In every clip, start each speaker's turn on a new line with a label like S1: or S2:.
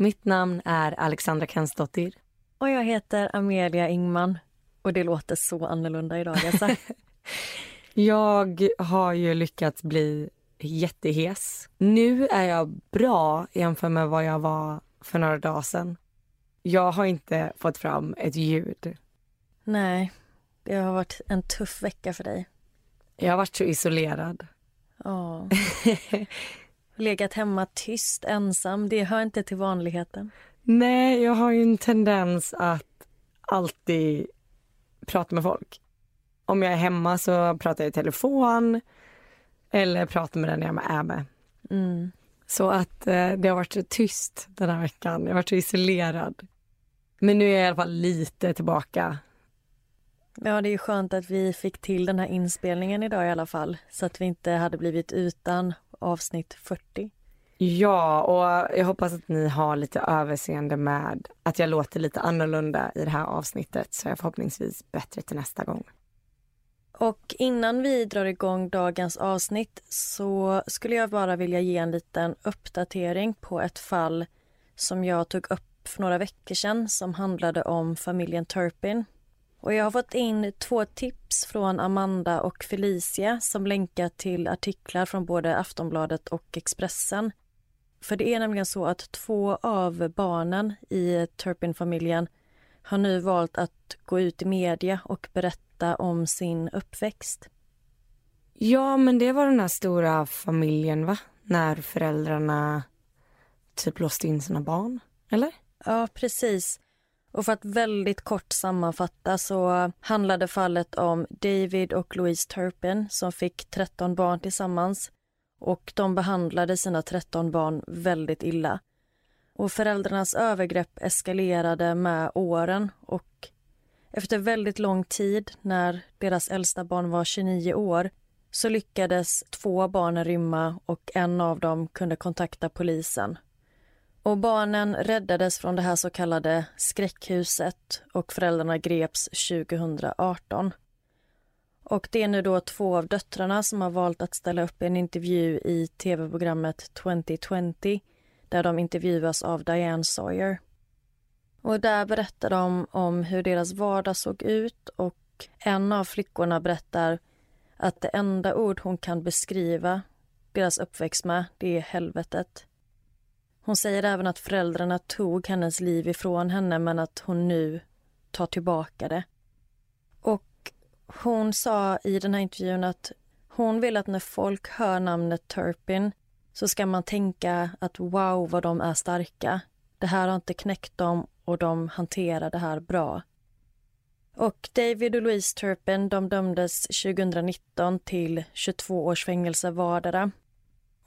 S1: Mitt namn är Alexandra Kensdottir.
S2: Och jag heter Amelia Ingman. Och det låter så annorlunda idag alltså.
S1: Jag har ju lyckats bli jättehes. Nu är jag bra jämfört med vad jag var för några dagar sedan. Jag har inte fått fram ett ljud.
S2: Nej, det har varit en tuff vecka för dig.
S1: Jag har varit så isolerad.
S2: Ja. Legat hemma tyst, ensam. Det hör inte till vanligheten.
S1: Nej, jag har ju en tendens att alltid prata med folk. Om jag är hemma så pratar jag i telefon eller pratar med den jag är med.
S2: Mm.
S1: Så att eh, det har varit så tyst den här veckan. Jag har varit så isolerad. Men nu är jag i alla fall lite tillbaka.
S2: Ja, det är ju skönt att vi fick till den här inspelningen idag i alla fall. Så att vi inte hade blivit utan avsnitt 40.
S1: Ja, och jag hoppas att ni har lite överseende med att jag låter lite annorlunda i det här avsnittet så jag förhoppningsvis bättre till nästa gång.
S2: Och innan vi drar igång dagens avsnitt så skulle jag bara vilja ge en liten uppdatering på ett fall som jag tog upp för några veckor sedan som handlade om familjen Turpin. Och jag har fått in två tips från Amanda och Felicia som länkar till artiklar från både Aftonbladet och Expressen. För det är nämligen så att två av barnen i Turpin-familjen har nu valt att gå ut i media och berätta om sin uppväxt.
S1: Ja, men det var den här stora familjen, va? När föräldrarna typ låste in sina barn, eller?
S2: Ja, precis. Och för att väldigt kort sammanfatta så handlade fallet om David och Louise Turpin som fick 13 barn tillsammans och de behandlade sina 13 barn väldigt illa. Och föräldrarnas övergrepp eskalerade med åren och efter väldigt lång tid, när deras äldsta barn var 29 år, så lyckades två barn rymma och en av dem kunde kontakta polisen. Och barnen räddades från det här så kallade skräckhuset och föräldrarna greps 2018. Och det är nu då två av döttrarna som har valt att ställa upp en intervju i tv-programmet 2020 där de intervjuas av Diane Sawyer. Och där berättar de om hur deras vardag såg ut och en av flickorna berättar att det enda ord hon kan beskriva deras uppväxt med, det är helvetet. Hon säger även att föräldrarna tog hennes liv ifrån henne men att hon nu tar tillbaka det. Och hon sa i den här intervjun att hon vill att när folk hör namnet Turpin så ska man tänka att wow vad de är starka. Det här har inte knäckt dem och de hanterar det här bra. Och David och Louise Turpin de dömdes 2019 till 22 års fängelse vardera.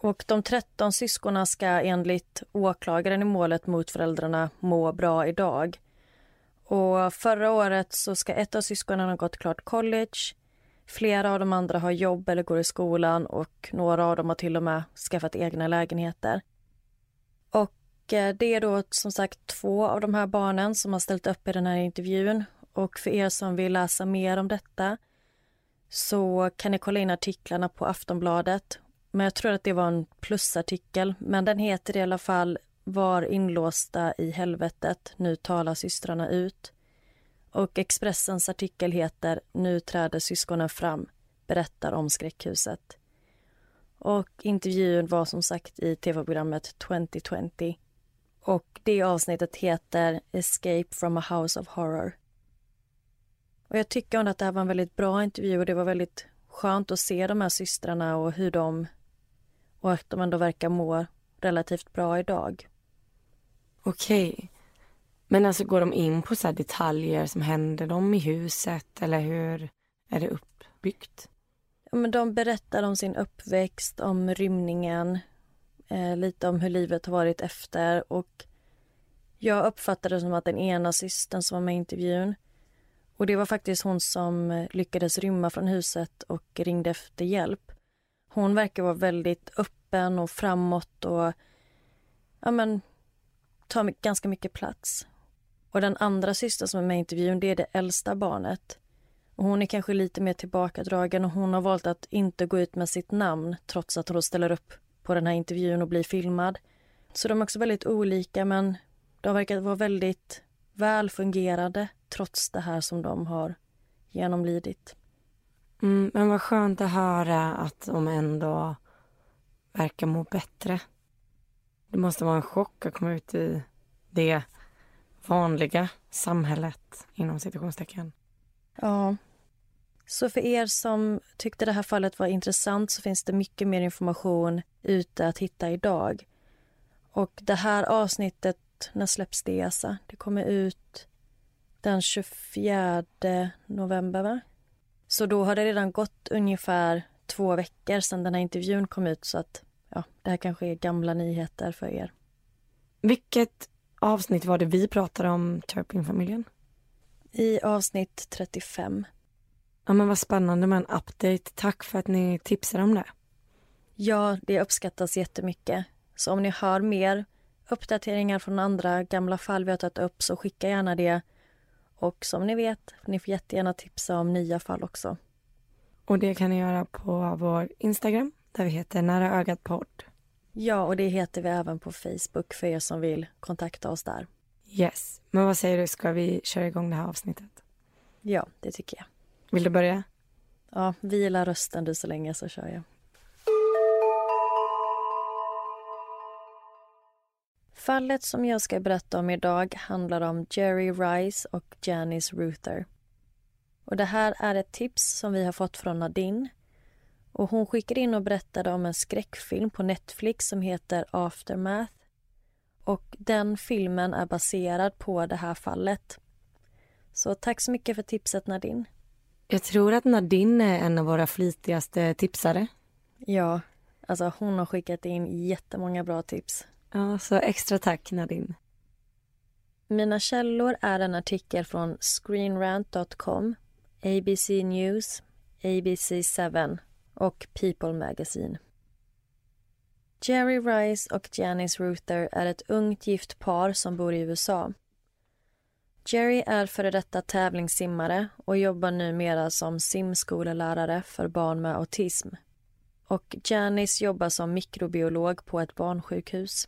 S2: Och de 13 syskonen ska enligt åklagaren i målet mot föräldrarna må bra idag. Och förra året så ska ett av syskonen ha gått klart college. Flera av de andra har jobb eller går i skolan och några av dem har till och med skaffat egna lägenheter. Och eh, det är då som sagt två av de här barnen som har ställt upp i den här intervjun. Och för er som vill läsa mer om detta så kan ni kolla in artiklarna på Aftonbladet. Men jag tror att det var en plusartikel. Men den heter i alla fall Var inlåsta i helvetet, nu talar systrarna ut. Och Expressens artikel heter Nu träder syskonen fram, berättar om skräckhuset. Och intervjun var som sagt i tv-programmet 2020. Och det avsnittet heter Escape from a house of horror. Och jag tycker att det här var en väldigt bra intervju och det var väldigt skönt att se de här systrarna och hur de och att de ändå verkar må relativt bra idag.
S1: Okej. Men alltså går de in på så detaljer som händer dem i huset eller hur är det uppbyggt?
S2: Ja, men de berättar om sin uppväxt, om rymningen, eh, lite om hur livet har varit efter och jag uppfattade det som att den ena systern som var med i intervjun och det var faktiskt hon som eh, lyckades rymma från huset och ringde efter hjälp. Hon verkar vara väldigt öppen och framåt och ja men tar ganska mycket plats. Och den andra systern som är med i intervjun, det är det äldsta barnet. Och hon är kanske lite mer tillbakadragen och hon har valt att inte gå ut med sitt namn trots att hon ställer upp på den här intervjun och blir filmad. Så de är också väldigt olika men de verkar vara väldigt välfungerande trots det här som de har genomlidit.
S1: Mm, men vad skönt att höra att de ändå verkar må bättre. Det måste vara en chock att komma ut i det vanliga samhället inom citationstecken.
S2: Ja. Så för er som tyckte det här fallet var intressant så finns det mycket mer information ute att hitta idag. Och det här avsnittet, när släpps det, Asa? Det kommer ut den 24 november, va? Så då har det redan gått ungefär två veckor sedan den här intervjun kom ut så att ja, det här kanske är gamla nyheter för er.
S1: Vilket avsnitt var det vi pratade om Turpin-familjen?
S2: I avsnitt 35.
S1: Ja, men vad spännande med en update. Tack för att ni tipsar om det.
S2: Ja, det uppskattas jättemycket. Så om ni har mer uppdateringar från andra gamla fall vi har tagit upp så skicka gärna det. Och som ni vet, ni får jättegärna tipsa om nya fall också.
S1: Och det kan ni göra på vår Instagram där vi heter Nära ögat podd.
S2: Ja, och det heter vi även på Facebook för er som vill kontakta oss där.
S1: Yes. Men vad säger du, ska vi köra igång det här avsnittet?
S2: Ja, det tycker jag.
S1: Vill du börja?
S2: Ja, vila rösten du så länge så kör jag. Fallet som jag ska berätta om idag handlar om Jerry Rice och Janice Ruther. Och det här är ett tips som vi har fått från Nadine. Och hon skickade in och berättade om en skräckfilm på Netflix som heter Aftermath. Och den filmen är baserad på det här fallet. Så tack så mycket för tipset Nadine.
S1: Jag tror att Nadine är en av våra flitigaste tipsare.
S2: Ja, alltså hon har skickat in jättemånga bra tips.
S1: Ja, så extra tack Nadine.
S2: Mina källor är en artikel från screenrant.com, ABC News, ABC7 och People Magazine. Jerry Rice och Janice Ruther är ett ungt gift par som bor i USA. Jerry är före detta tävlingssimmare och jobbar numera som simskolelärare för barn med autism. Och Janice jobbar som mikrobiolog på ett barnsjukhus.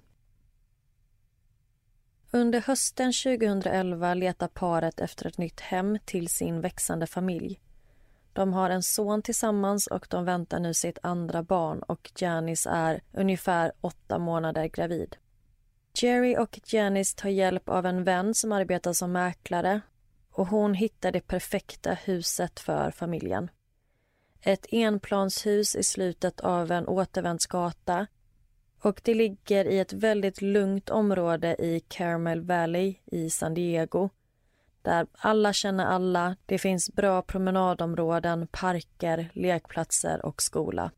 S2: Under hösten 2011 letar paret efter ett nytt hem till sin växande familj. De har en son tillsammans och de väntar nu sitt andra barn och Janice är ungefär åtta månader gravid. Jerry och Janice tar hjälp av en vän som arbetar som mäklare och hon hittar det perfekta huset för familjen. Ett enplanshus i slutet av en återvändsgata och det ligger i ett väldigt lugnt område i Caramel Valley i San Diego där alla känner alla, det finns bra promenadområden, parker, lekplatser och skola.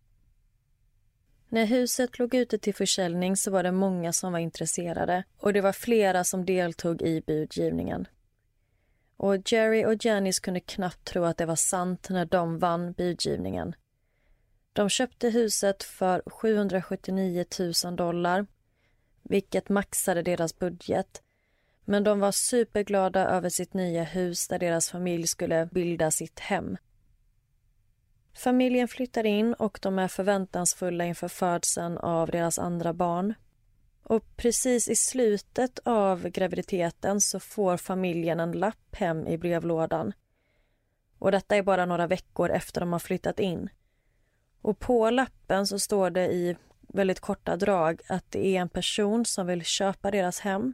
S2: När huset låg ute till försäljning så var det många som var intresserade och det var flera som deltog i budgivningen. Och Jerry och Janice kunde knappt tro att det var sant när de vann budgivningen. De köpte huset för 779 000 dollar vilket maxade deras budget. Men de var superglada över sitt nya hus där deras familj skulle bilda sitt hem. Familjen flyttar in och de är förväntansfulla inför födseln av deras andra barn. Och precis i slutet av graviditeten så får familjen en lapp hem i brevlådan. Och detta är bara några veckor efter de har flyttat in. Och på lappen så står det i väldigt korta drag att det är en person som vill köpa deras hem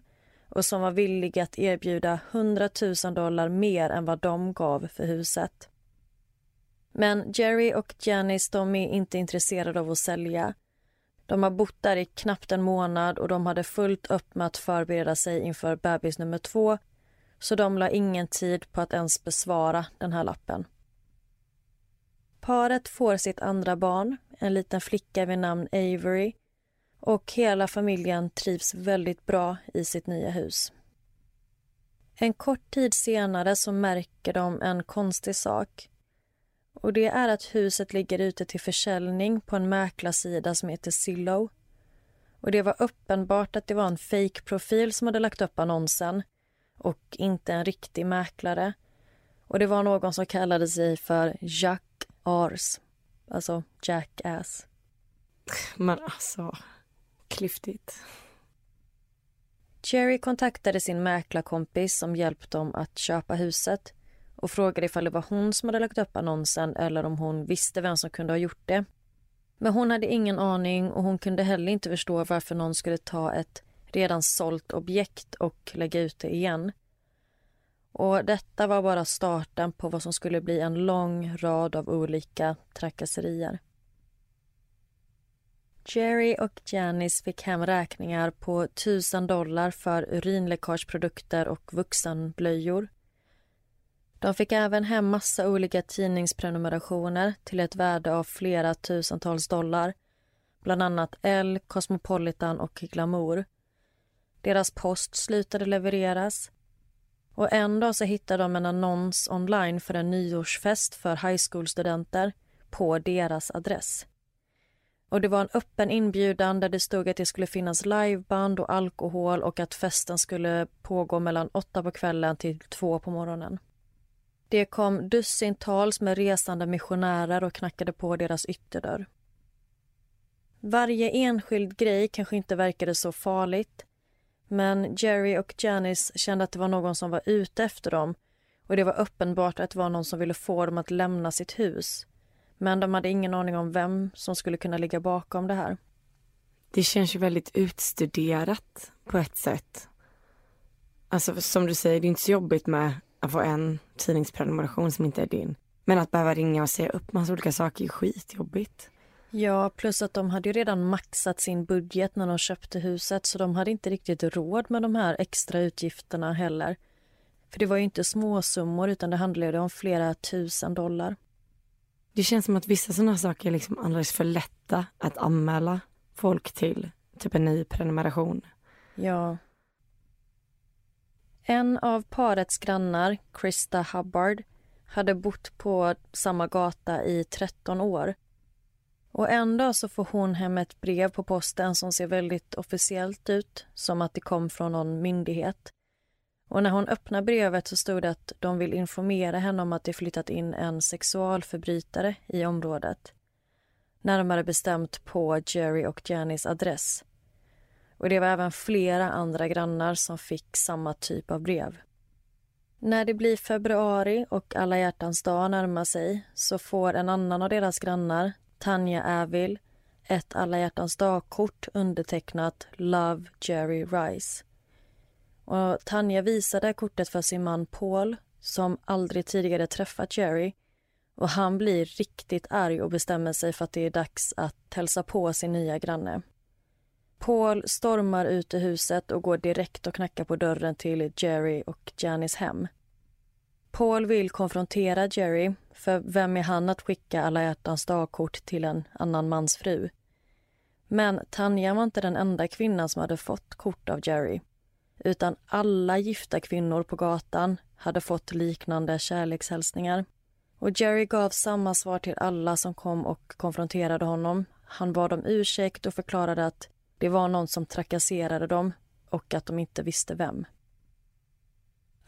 S2: och som var villig att erbjuda 100 000 dollar mer än vad de gav för huset. Men Jerry och Janice de är inte intresserade av att sälja. De har bott där i knappt en månad och de hade fullt upp med att förbereda sig inför bebis nummer två så de la ingen tid på att ens besvara den här lappen. Paret får sitt andra barn, en liten flicka vid namn Avery och hela familjen trivs väldigt bra i sitt nya hus. En kort tid senare så märker de en konstig sak. Och Det är att huset ligger ute till försäljning på en mäklarsida som heter Zillow. Och Det var uppenbart att det var en fake-profil som hade lagt upp annonsen och inte en riktig mäklare. Och Det var någon som kallade sig för Jack Ars, alltså Jackass.
S1: Men alltså, klyftigt.
S2: Jerry kontaktade sin mäklarkompis som hjälpt dem att köpa huset och frågade ifall det var hon som hade lagt upp annonsen eller om hon visste vem som kunde ha gjort det. Men hon hade ingen aning och hon kunde heller inte förstå varför någon skulle ta ett redan sålt objekt och lägga ut det igen. Och detta var bara starten på vad som skulle bli en lång rad av olika trakasserier. Jerry och Janice fick hem räkningar på 1000 dollar för urinläckageprodukter och vuxenblöjor. De fick även hem massa olika tidningsprenumerationer till ett värde av flera tusentals dollar. Bland annat Elle, Cosmopolitan och Glamour. Deras post slutade levereras. Och en dag så hittade de en annons online för en nyårsfest för high school-studenter på deras adress. Och Det var en öppen inbjudan där det stod att det skulle finnas liveband och alkohol och att festen skulle pågå mellan åtta på kvällen till två på morgonen. Det kom dussintals med resande missionärer och knackade på deras ytterdörr. Varje enskild grej kanske inte verkade så farligt men Jerry och Janice kände att det var någon som var ute efter dem och det var uppenbart att det var någon som ville få dem att lämna sitt hus. Men de hade ingen aning om vem som skulle kunna ligga bakom det här.
S1: Det känns ju väldigt utstuderat på ett sätt. Alltså som du säger, det är inte så jobbigt med att få en tidningsprenumeration som inte är din. Men att behöva ringa och säga upp massa olika saker är skitjobbigt.
S2: Ja, plus att de hade ju redan maxat sin budget när de köpte huset så de hade inte riktigt råd med de här extra utgifterna heller. För det var ju inte småsummor utan det handlade om flera tusen dollar.
S1: Det känns som att vissa sådana saker är liksom alldeles för lätta att anmäla folk till. Typ en ny prenumeration.
S2: Ja. En av parets grannar, Krista Hubbard, hade bott på samma gata i 13 år. Och en dag så får hon hem ett brev på posten som ser väldigt officiellt ut, som att det kom från någon myndighet. Och när hon öppnar brevet så stod det att de vill informera henne om att det flyttat in en sexualförbrytare i området. Närmare bestämt på Jerry och Jannys adress. Och det var även flera andra grannar som fick samma typ av brev. När det blir februari och alla hjärtans dag närmar sig så får en annan av deras grannar, Tanja Avil, ett alla hjärtans dag-kort undertecknat Love Jerry Rice. Och Tanja visade kortet för sin man Paul som aldrig tidigare träffat Jerry och han blir riktigt arg och bestämmer sig för att det är dags att hälsa på sin nya granne. Paul stormar ut ur huset och går direkt och knackar på dörren till Jerry och Janis hem. Paul vill konfrontera Jerry, för vem är han att skicka alla hjärtans dagkort till en annan mans fru? Men Tanja var inte den enda kvinnan som hade fått kort av Jerry utan alla gifta kvinnor på gatan hade fått liknande kärlekshälsningar. Och Jerry gav samma svar till alla som kom och konfronterade honom. Han bad om ursäkt och förklarade att det var någon som trakasserade dem och att de inte visste vem.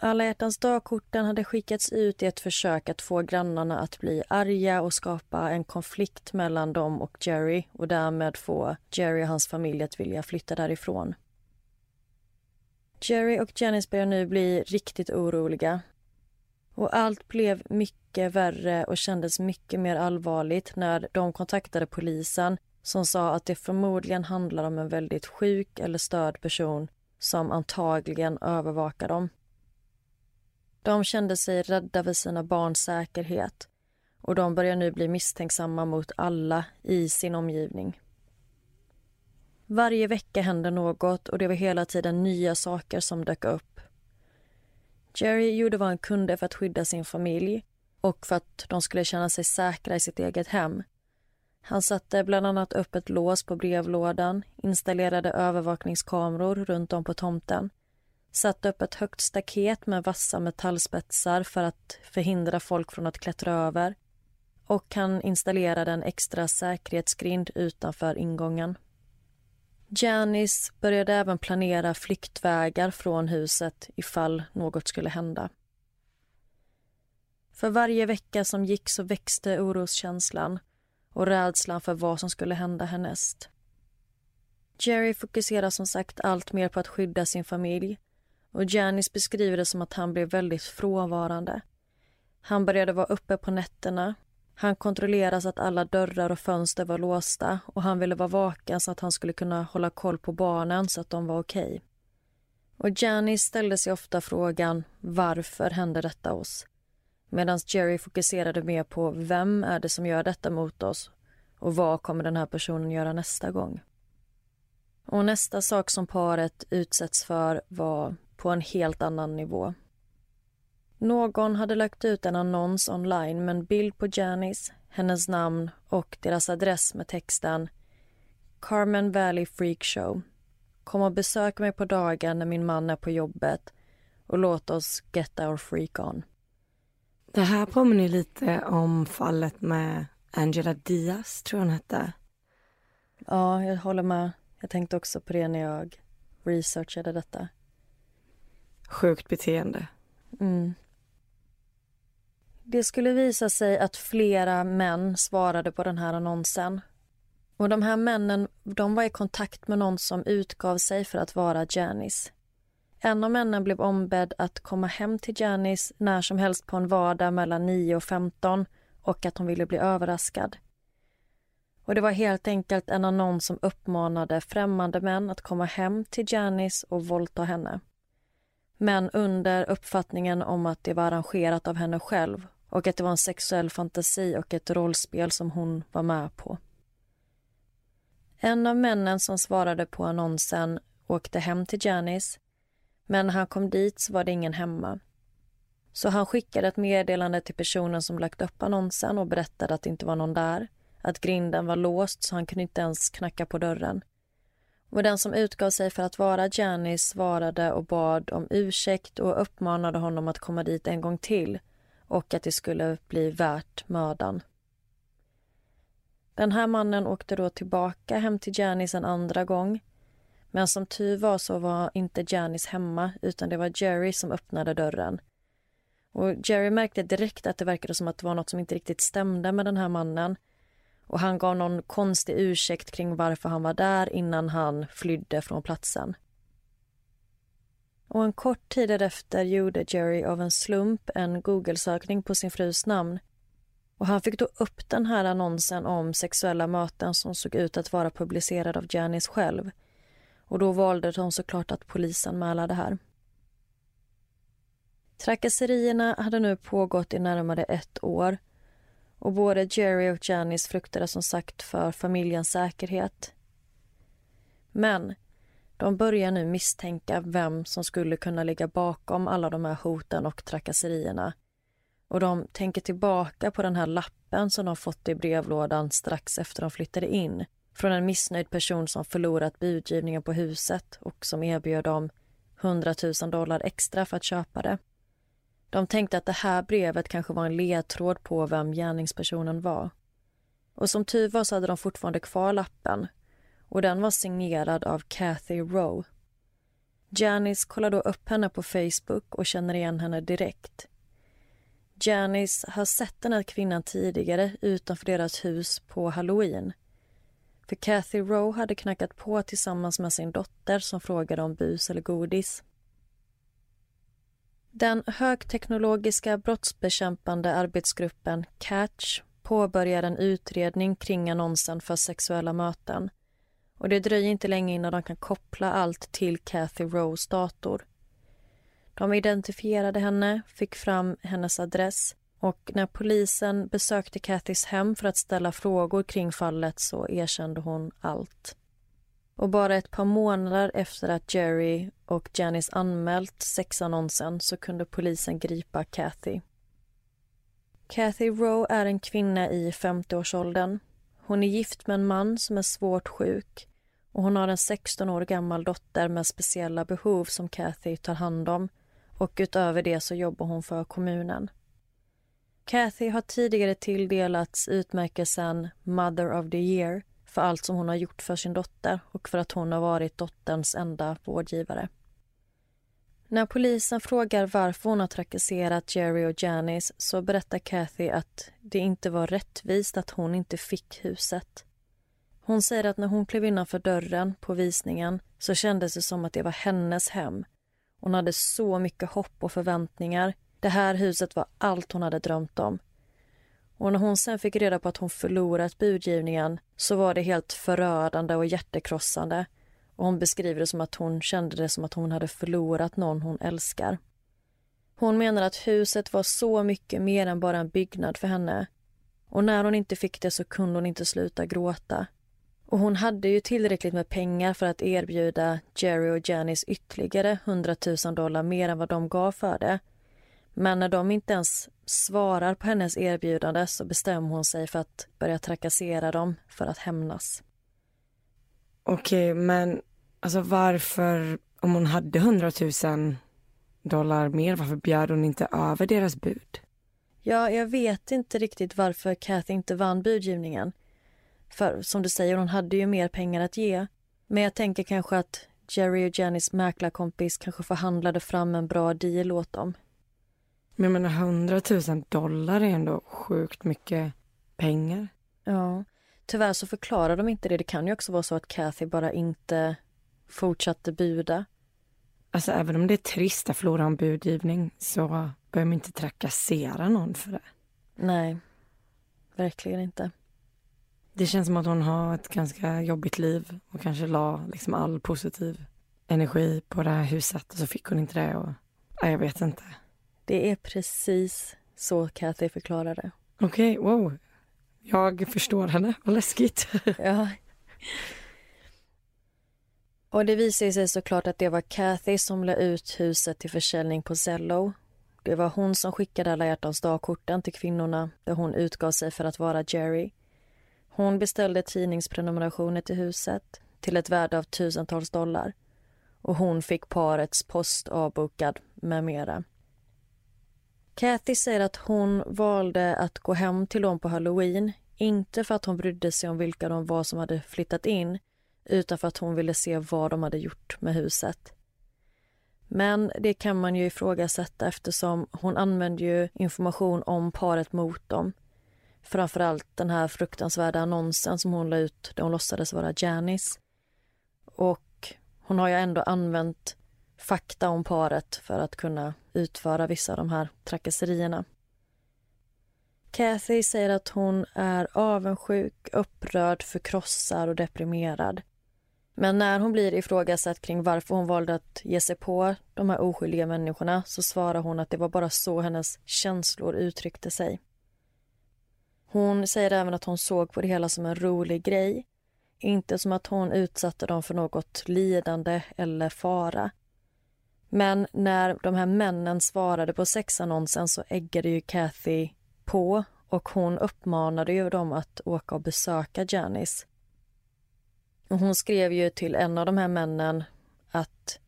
S2: Alla hjärtans dagkorten hade skickats ut i ett försök att få grannarna att bli arga och skapa en konflikt mellan dem och Jerry och därmed få Jerry och hans familj att vilja flytta därifrån. Jerry och Janice börjar nu bli riktigt oroliga. Och allt blev mycket värre och kändes mycket mer allvarligt när de kontaktade polisen som sa att det förmodligen handlar om en väldigt sjuk eller störd person som antagligen övervakar dem. De kände sig rädda för sina barns säkerhet och de börjar nu bli misstänksamma mot alla i sin omgivning. Varje vecka hände något och det var hela tiden nya saker som dök upp. Jerry gjorde vad han kunde för att skydda sin familj och för att de skulle känna sig säkra i sitt eget hem. Han satte bland annat upp ett lås på brevlådan, installerade övervakningskameror runt om på tomten, satte upp ett högt staket med vassa metallspetsar för att förhindra folk från att klättra över och han installerade en extra säkerhetsgrind utanför ingången. Janice började även planera flyktvägar från huset ifall något skulle hända. För varje vecka som gick så växte oroskänslan och rädslan för vad som skulle hända härnäst. Jerry fokuserar som sagt allt mer på att skydda sin familj och Janis beskriver det som att han blev väldigt frånvarande. Han började vara uppe på nätterna. Han kontrollerade så att alla dörrar och fönster var låsta och han ville vara vaken så att han skulle kunna hålla koll på barnen så att de var okej. Okay. Och Janice ställde sig ofta frågan varför hände detta oss? Medan Jerry fokuserade mer på vem är det som gör detta mot oss och vad kommer den här personen göra nästa gång? Och nästa sak som paret utsätts för var på en helt annan nivå. Någon hade lagt ut en annons online med en bild på Janice, hennes namn och deras adress med texten Carmen Valley Freak Show. Kom och besök mig på dagen när min man är på jobbet och låt oss get our freak on.
S1: Det här påminner lite om fallet med Angela Diaz, tror jag hon hette.
S2: Ja, jag håller med. Jag tänkte också på det när jag researchade detta.
S1: Sjukt beteende.
S2: Mm. Det skulle visa sig att flera män svarade på den här annonsen. Och de här männen de var i kontakt med någon som utgav sig för att vara Janice. En av männen blev ombedd att komma hem till Janice när som helst på en vardag mellan 9 och 15 och att hon ville bli överraskad. Och Det var helt enkelt en annons som uppmanade främmande män att komma hem till Janice och våldta henne. Men under uppfattningen om att det var arrangerat av henne själv och att det var en sexuell fantasi och ett rollspel som hon var med på. En av männen som svarade på annonsen åkte hem till Janice men när han kom dit så var det ingen hemma. Så han skickade ett meddelande till personen som lagt upp annonsen och berättade att det inte var någon där. Att grinden var låst så han kunde inte ens knacka på dörren. Och den som utgav sig för att vara Janice svarade och bad om ursäkt och uppmanade honom att komma dit en gång till och att det skulle bli värt mödan. Den här mannen åkte då tillbaka hem till Janis en andra gång men som tur var så var inte Janis hemma utan det var Jerry som öppnade dörren. Och Jerry märkte direkt att det verkade som att det var något som inte riktigt stämde med den här mannen. Och han gav någon konstig ursäkt kring varför han var där innan han flydde från platsen. Och en kort tid därefter gjorde Jerry av en slump en Google-sökning på sin frus namn. Och han fick då upp den här annonsen om sexuella möten som såg ut att vara publicerad av Janice själv och då valde de såklart att polisanmäla det här. Trakasserierna hade nu pågått i närmare ett år och både Jerry och Janice fruktade som sagt för familjens säkerhet. Men de börjar nu misstänka vem som skulle kunna ligga bakom alla de här hoten och trakasserierna. Och de tänker tillbaka på den här lappen som de fått i brevlådan strax efter de flyttade in från en missnöjd person som förlorat budgivningen på huset och som erbjöd dem 100 000 dollar extra för att köpa det. De tänkte att det här brevet kanske var en ledtråd på vem gärningspersonen var. Och som tur var så hade de fortfarande kvar lappen och den var signerad av Kathy Rowe. Janice kollar då upp henne på Facebook och känner igen henne direkt. Janice har sett den här kvinnan tidigare utanför deras hus på halloween för Kathy Rowe hade knackat på tillsammans med sin dotter som frågade om bus eller godis. Den högteknologiska brottsbekämpande arbetsgruppen Catch påbörjar en utredning kring annonsen för sexuella möten. Och Det dröjer inte länge innan de kan koppla allt till Kathy Rose dator. De identifierade henne, fick fram hennes adress och när polisen besökte Kathys hem för att ställa frågor kring fallet så erkände hon allt. Och bara ett par månader efter att Jerry och Janice anmält sexannonsen så kunde polisen gripa Kathy. Kathy Rowe är en kvinna i 50-årsåldern. Hon är gift med en man som är svårt sjuk och hon har en 16 år gammal dotter med speciella behov som Kathy tar hand om och utöver det så jobbar hon för kommunen. Kathy har tidigare tilldelats utmärkelsen Mother of the Year för allt som hon har gjort för sin dotter och för att hon har varit dotterns enda vårdgivare. När polisen frågar varför hon har trakasserat Jerry och Janice så berättar Kathy att det inte var rättvist att hon inte fick huset. Hon säger att när hon klev innanför dörren på visningen så kändes det som att det var hennes hem. Hon hade så mycket hopp och förväntningar. Det här huset var allt hon hade drömt om. Och när hon sen fick reda på att hon förlorat budgivningen så var det helt förödande och hjärtekrossande. Och hon beskriver det som att hon kände det som att hon hade förlorat någon hon älskar. Hon menar att huset var så mycket mer än bara en byggnad för henne. Och när hon inte fick det så kunde hon inte sluta gråta. Och hon hade ju tillräckligt med pengar för att erbjuda Jerry och Janice ytterligare 100 000 dollar mer än vad de gav för det. Men när de inte ens svarar på hennes erbjudande så bestämmer hon sig för att börja trakassera dem för att hämnas.
S1: Okej, okay, men alltså varför, om hon hade 100 000 dollar mer, varför bjöd hon inte över deras bud?
S2: Ja, jag vet inte riktigt varför Kathy inte vann budgivningen. För som du säger, hon hade ju mer pengar att ge. Men jag tänker kanske att Jerry och Jennys mäklarkompis kanske förhandlade fram en bra deal åt dem.
S1: Men jag menar, 100 000 dollar är ändå sjukt mycket pengar.
S2: Ja, tyvärr så förklarar de inte det. Det kan ju också vara så att Kathy bara inte fortsatte buda.
S1: Alltså även om det är trist att förlora en budgivning så behöver man inte trakassera någon för det.
S2: Nej, verkligen inte.
S1: Det känns som att hon har ett ganska jobbigt liv och kanske la liksom all positiv energi på det här huset och så fick hon inte det och ja, jag vet inte.
S2: Det är precis så Kathy förklarar det.
S1: Okej, okay, wow. Jag förstår henne, vad läskigt.
S2: ja. Och det visar sig såklart att det var Kathy som la ut huset till försäljning på Zello. Det var hon som skickade alla hjärtans dagkorten till kvinnorna där hon utgav sig för att vara Jerry. Hon beställde tidningsprenumerationer till huset till ett värde av tusentals dollar och hon fick parets post avbokad med mera. Kathy säger att hon valde att gå hem till dem på halloween inte för att hon brydde sig om vilka de var som hade flyttat in utan för att hon ville se vad de hade gjort med huset. Men det kan man ju ifrågasätta eftersom hon använde ju information om paret mot dem framförallt den här fruktansvärda annonsen som hon la ut där hon låtsades vara Janice. Och hon har ju ändå använt fakta om paret för att kunna utföra vissa av de här trakasserierna. Kathy säger att hon är avundsjuk, upprörd, förkrossad och deprimerad. Men när hon blir ifrågasatt kring varför hon valde att ge sig på de här oskyldiga människorna så svarar hon att det var bara så hennes känslor uttryckte sig. Hon säger även att hon såg på det hela som en rolig grej. Inte som att hon utsatte dem för något lidande eller fara. Men när de här männen svarade på sexannonsen så äggade ju Kathy på och hon uppmanade ju dem att åka och besöka Janice. hon skrev ju till en av de här männen att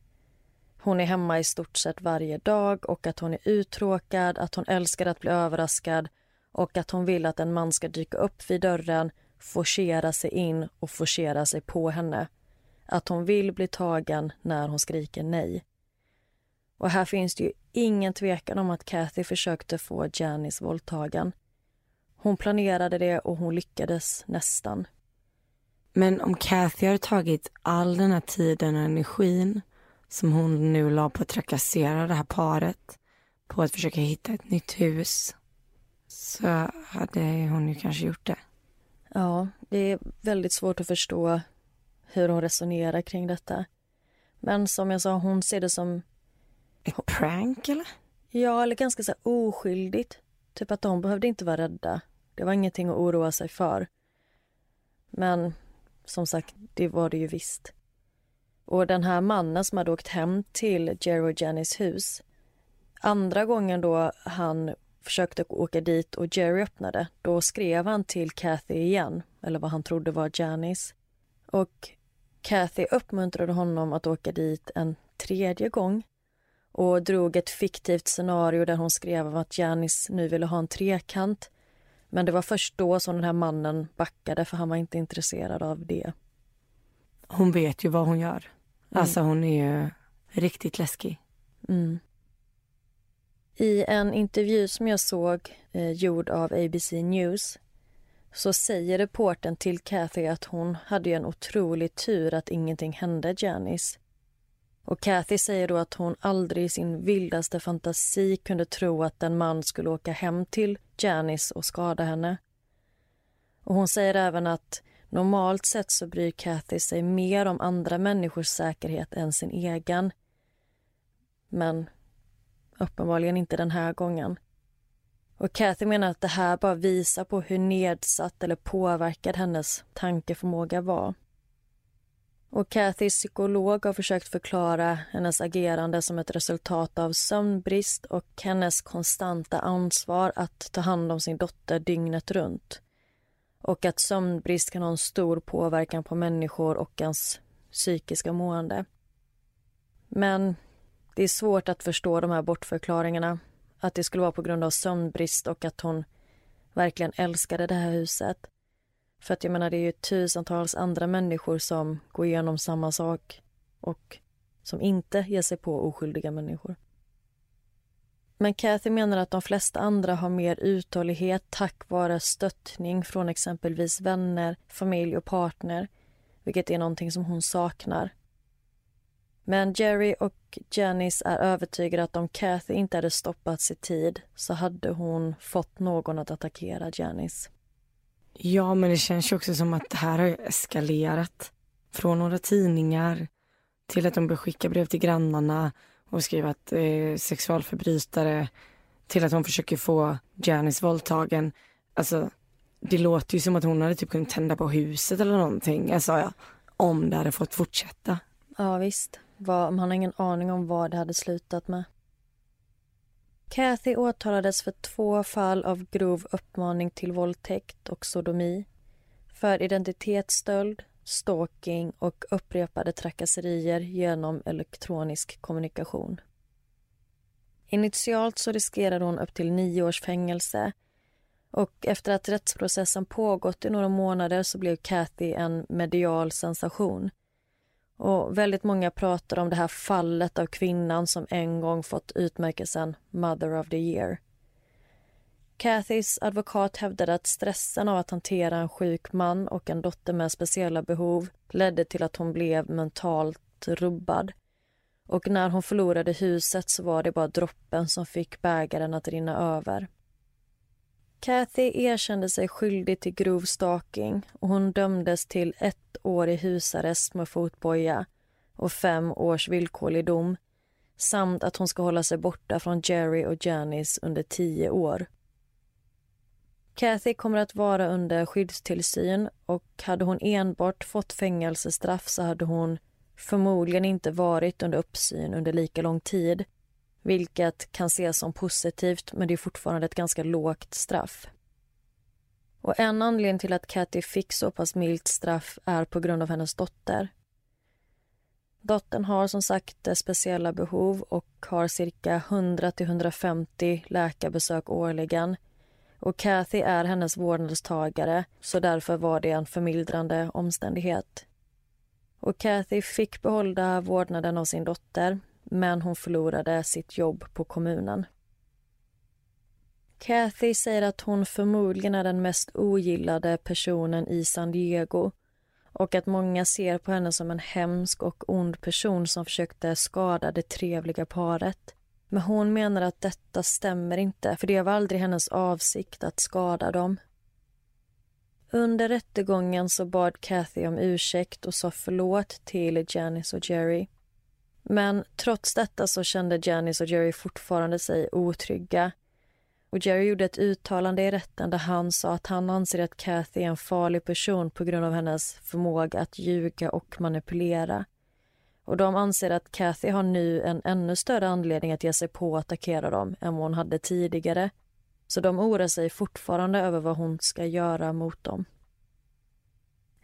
S2: hon är hemma i stort sett varje dag och att hon är uttråkad, att hon älskar att bli överraskad och att hon vill att en man ska dyka upp vid dörren, forcera sig in och forcera sig på henne. Att hon vill bli tagen när hon skriker nej. Och här finns det ju ingen tvekan om att Kathy försökte få Janice våldtagen. Hon planerade det och hon lyckades nästan.
S1: Men om Kathy har tagit all den här tiden och energin som hon nu la på att trakassera det här paret, på att försöka hitta ett nytt hus, så hade hon ju kanske gjort det.
S2: Ja, det är väldigt svårt att förstå hur hon resonerar kring detta. Men som jag sa, hon ser det som...
S1: Ett prank, eller?
S2: Ja, eller ganska så oskyldigt. Typ att de behövde inte vara rädda. Det var ingenting att oroa sig för. Men som sagt, det var det ju visst. Och den här mannen som hade åkt hem till Jerry och Jennys hus andra gången då han försökte åka dit och Jerry öppnade, då skrev han till Kathy igen, eller vad han trodde var Janice. Och Kathy uppmuntrade honom att åka dit en tredje gång och drog ett fiktivt scenario där hon skrev att Janice nu ville ha en trekant. Men det var först då som den här mannen backade för han var inte intresserad av det.
S1: Hon vet ju vad hon gör. Mm. Alltså hon är ju riktigt läskig.
S2: Mm. I en intervju som jag såg eh, gjord av ABC News så säger reporten till Kathy att hon hade en otrolig tur att ingenting hände Janice. Och Kathy säger då att hon aldrig i sin vildaste fantasi kunde tro att en man skulle åka hem till Janice och skada henne. Och hon säger även att normalt sett så bryr Kathy sig mer om andra människors säkerhet än sin egen. Men uppenbarligen inte den här gången. Och Kathy menar att det här bara visar på hur nedsatt eller påverkad hennes tankeförmåga var. Och Kathys psykolog har försökt förklara hennes agerande som ett resultat av sömnbrist och hennes konstanta ansvar att ta hand om sin dotter dygnet runt. Och att sömnbrist kan ha en stor påverkan på människor och ens psykiska mående. Men det är svårt att förstå de här bortförklaringarna. Att det skulle vara på grund av sömnbrist och att hon verkligen älskade det här huset. För att jag menar, det är ju tusentals andra människor som går igenom samma sak och som inte ger sig på oskyldiga människor. Men Kathy menar att de flesta andra har mer uthållighet tack vare stöttning från exempelvis vänner, familj och partner, vilket är någonting som hon saknar. Men Jerry och Janice är övertygade att om Kathy inte hade stoppats i tid så hade hon fått någon att attackera Janice.
S1: Ja, men det känns ju också som att det här har eskalerat. Från några tidningar till att de börjar skicka brev till grannarna och skriva att eh, sexualförbrytare till att hon försöker få Janice våldtagen. Alltså, det låter ju som att hon hade typ kunnat tända på huset eller någonting. Alltså, ja, om det hade fått fortsätta.
S2: Ja, visst. Man har ingen aning om vad det hade slutat med. Kathy åtalades för två fall av grov uppmaning till våldtäkt och sodomi, för identitetsstöld, stalking och upprepade trakasserier genom elektronisk kommunikation. Initialt så riskerade hon upp till nio års fängelse och efter att rättsprocessen pågått i några månader så blev Kathy en medial sensation och väldigt många pratar om det här fallet av kvinnan som en gång fått utmärkelsen Mother of the year. Cathys advokat hävdade att stressen av att hantera en sjuk man och en dotter med speciella behov ledde till att hon blev mentalt rubbad. Och när hon förlorade huset så var det bara droppen som fick bägaren att rinna över. Kathy erkände sig skyldig till grov stalking och hon dömdes till ett år i husarrest med fotboja och fem års villkorlig dom samt att hon ska hålla sig borta från Jerry och Janice under tio år. Kathy kommer att vara under skyddstillsyn och hade hon enbart fått fängelsestraff så hade hon förmodligen inte varit under uppsyn under lika lång tid vilket kan ses som positivt, men det är fortfarande ett ganska lågt straff. Och En anledning till att Cathy fick så pass milt straff är på grund av hennes dotter. Dottern har som sagt speciella behov och har cirka 100-150 läkarbesök årligen. Och Cathy är hennes vårdnadstagare, så därför var det en förmildrande omständighet. Och Cathy fick behålla vårdnaden av sin dotter men hon förlorade sitt jobb på kommunen. Kathy säger att hon förmodligen är den mest ogillade personen i San Diego och att många ser på henne som en hemsk och ond person som försökte skada det trevliga paret. Men hon menar att detta stämmer inte, för det var aldrig hennes avsikt att skada dem. Under rättegången så bad Kathy om ursäkt och sa förlåt till Janice och Jerry. Men trots detta så kände Janice och Jerry fortfarande sig otrygga. Och Jerry gjorde ett uttalande i rätten där han sa att han anser att Kathy är en farlig person på grund av hennes förmåga att ljuga och manipulera. Och de anser att Kathy har nu en ännu större anledning att ge sig på och attackera dem än vad hon hade tidigare. Så de oroar sig fortfarande över vad hon ska göra mot dem.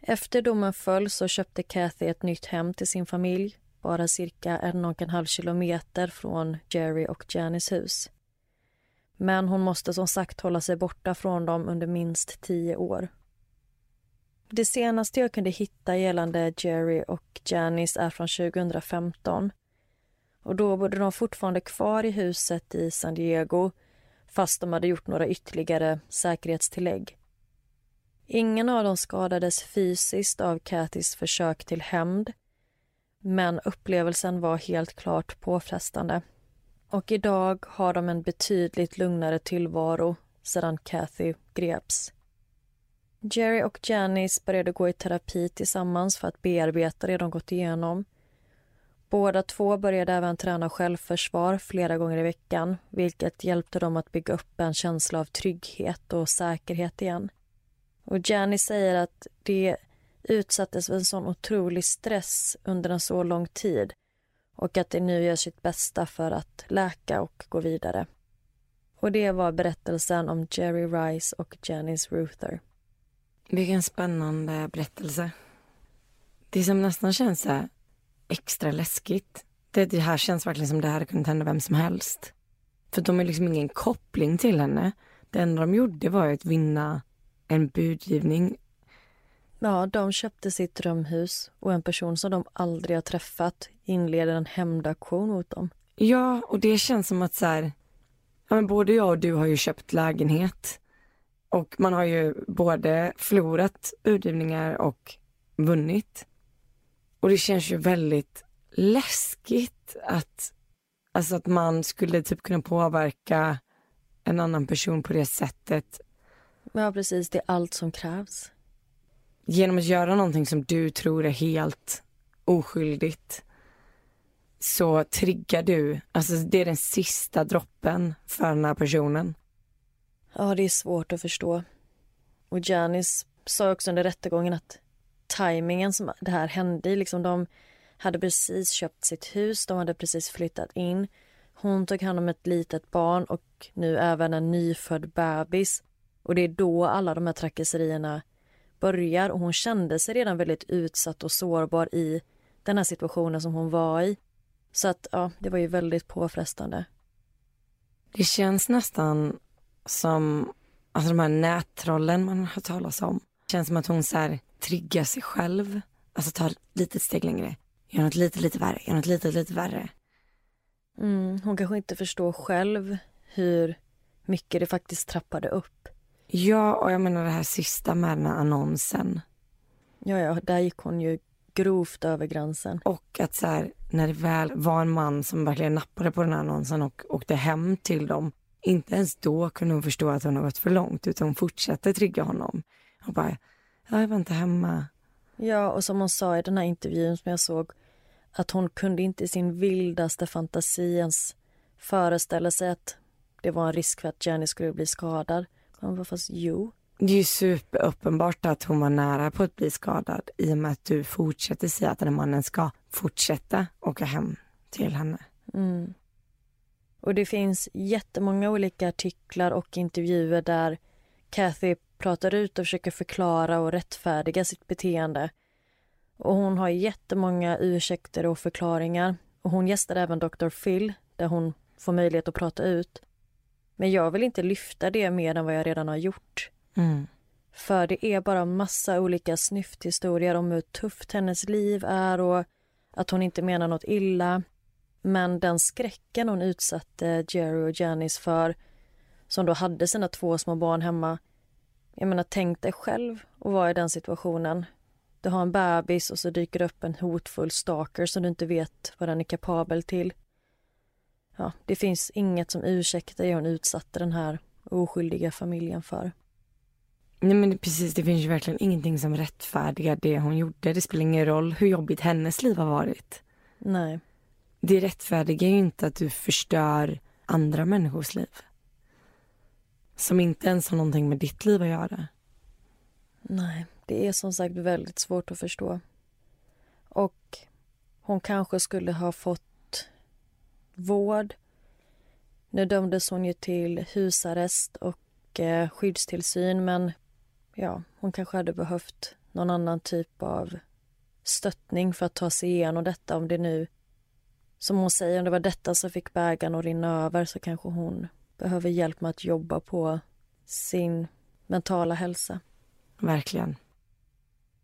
S2: Efter domen föll så köpte Kathy ett nytt hem till sin familj bara cirka en och en halv kilometer från Jerry och Janis hus. Men hon måste som sagt hålla sig borta från dem under minst tio år. Det senaste jag kunde hitta gällande Jerry och Janice är från 2015. Och Då bodde de fortfarande kvar i huset i San Diego fast de hade gjort några ytterligare säkerhetstillägg. Ingen av dem skadades fysiskt av Kathys försök till hämnd men upplevelsen var helt klart påfrestande. Och idag har de en betydligt lugnare tillvaro sedan Kathy greps. Jerry och Janice började gå i terapi tillsammans för att bearbeta det de gått igenom. Båda två började även träna självförsvar flera gånger i veckan vilket hjälpte dem att bygga upp en känsla av trygghet och säkerhet igen. Och Janice säger att det utsattes för en sån otrolig stress under en så lång tid och att de nu gör sitt bästa för att läka och gå vidare. Och det var berättelsen om Jerry Rice och Janice Ruther.
S1: Vilken spännande berättelse. Det som nästan känns så extra läskigt, det, det här känns verkligen som det här kunde hända vem som helst. För de har liksom ingen koppling till henne. Det enda de gjorde var att vinna en budgivning
S2: Ja, de köpte sitt drömhus och en person som de aldrig har träffat inleder en hämndaktion mot dem.
S1: Ja, och det känns som att så här, ja, men både jag och du har ju köpt lägenhet. Och man har ju både förlorat budgivningar och vunnit. Och det känns ju väldigt läskigt att, alltså att man skulle typ kunna påverka en annan person på det sättet.
S2: Ja, precis. Det är allt som krävs
S1: genom att göra någonting som du tror är helt oskyldigt så triggar du, alltså det är den sista droppen för den här personen.
S2: Ja, det är svårt att förstå. Och Janice sa också under rättegången att tajmingen som det här hände i, liksom de hade precis köpt sitt hus, de hade precis flyttat in. Hon tog hand om ett litet barn och nu även en nyfödd bebis. Och det är då alla de här trakasserierna börjar och hon kände sig redan väldigt utsatt och sårbar i den här situationen som hon var i. Så att ja, det var ju väldigt påfrestande.
S1: Det känns nästan som alltså de här nättrollen man har talas om. Det känns som att hon så här triggar sig själv. Alltså tar ett litet steg längre. Gör något lite, lite värre. Gör något lite, lite värre.
S2: Mm, hon kanske inte förstår själv hur mycket det faktiskt trappade upp.
S1: Ja, och jag menar det här sista med den här annonsen.
S2: Ja, ja, där gick hon ju grovt över gränsen.
S1: Och att så här, när det väl var en man som verkligen nappade på den här annonsen och åkte hem till dem, inte ens då kunde hon förstå att hon har gått för långt, utan hon fortsatte trigga honom. Och bara, ja, jag var inte hemma.
S2: Ja, och som hon sa i den här intervjun som jag såg, att hon kunde inte i sin vildaste fantasi ens föreställa sig att det var en risk för att Jenny skulle bli skadad. Han bara, fast jo.
S1: Det är ju superuppenbart att hon var nära på att bli skadad i och med att du fortsätter säga att den här mannen ska fortsätta åka hem till henne.
S2: Mm. Och det finns jättemånga olika artiklar och intervjuer där Kathy pratar ut och försöker förklara och rättfärdiga sitt beteende. Och hon har jättemånga ursäkter och förklaringar. Och hon gästar även Dr. Phil där hon får möjlighet att prata ut. Men jag vill inte lyfta det mer än vad jag redan har gjort.
S1: Mm.
S2: För det är bara massa olika snyfthistorier om hur tufft hennes liv är och att hon inte menar något illa. Men den skräcken hon utsatte Jerry och Janice för, som då hade sina två små barn hemma. Jag menar, tänk dig själv att vara i den situationen. Du har en bebis och så dyker det upp en hotfull stalker som du inte vet vad den är kapabel till ja, det finns inget som ursäktar det hon utsatte den här oskyldiga familjen för.
S1: Nej men precis, det finns ju verkligen ingenting som rättfärdigar det hon gjorde. Det spelar ingen roll hur jobbigt hennes liv har varit.
S2: Nej.
S1: Det rättfärdigar ju inte att du förstör andra människors liv. som inte ens har någonting med ditt liv att göra.
S2: Nej, det är som sagt väldigt svårt att förstå. Och hon kanske skulle ha fått vård. Nu dömdes hon ju till husarrest och eh, skyddstillsyn men ja, hon kanske hade behövt någon annan typ av stöttning för att ta sig igenom detta. Om det nu, som hon säger, om det var detta som fick bägaren att rinna över så kanske hon behöver hjälp med att jobba på sin mentala hälsa.
S1: Verkligen.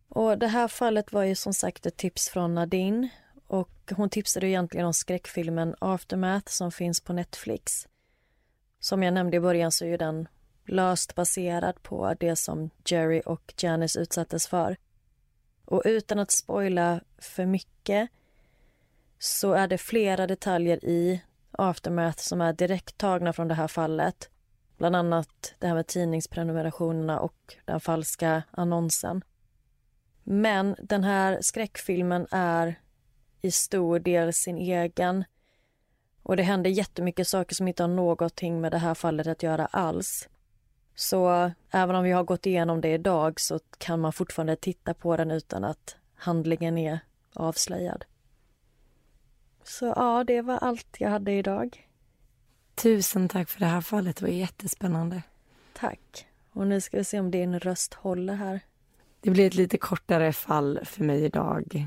S2: Och Det här fallet var ju som sagt ett tips från Nadine och hon tipsade egentligen om skräckfilmen Aftermath som finns på Netflix. Som jag nämnde i början så är ju den löst baserad på det som Jerry och Janice utsattes för. Och utan att spoila för mycket så är det flera detaljer i Aftermath som är direkt tagna från det här fallet. Bland annat det här med tidningsprenumerationerna och den falska annonsen. Men den här skräckfilmen är i stor del sin egen. Och det händer jättemycket saker som inte har någonting med det här fallet att göra alls. Så även om vi har gått igenom det idag så kan man fortfarande titta på den utan att handlingen är avslöjad. Så ja, det var allt jag hade idag.
S1: Tusen tack för det här fallet. Det var jättespännande.
S2: Tack. Och nu ska vi se om din röst håller här.
S1: Det blir ett lite kortare fall för mig idag.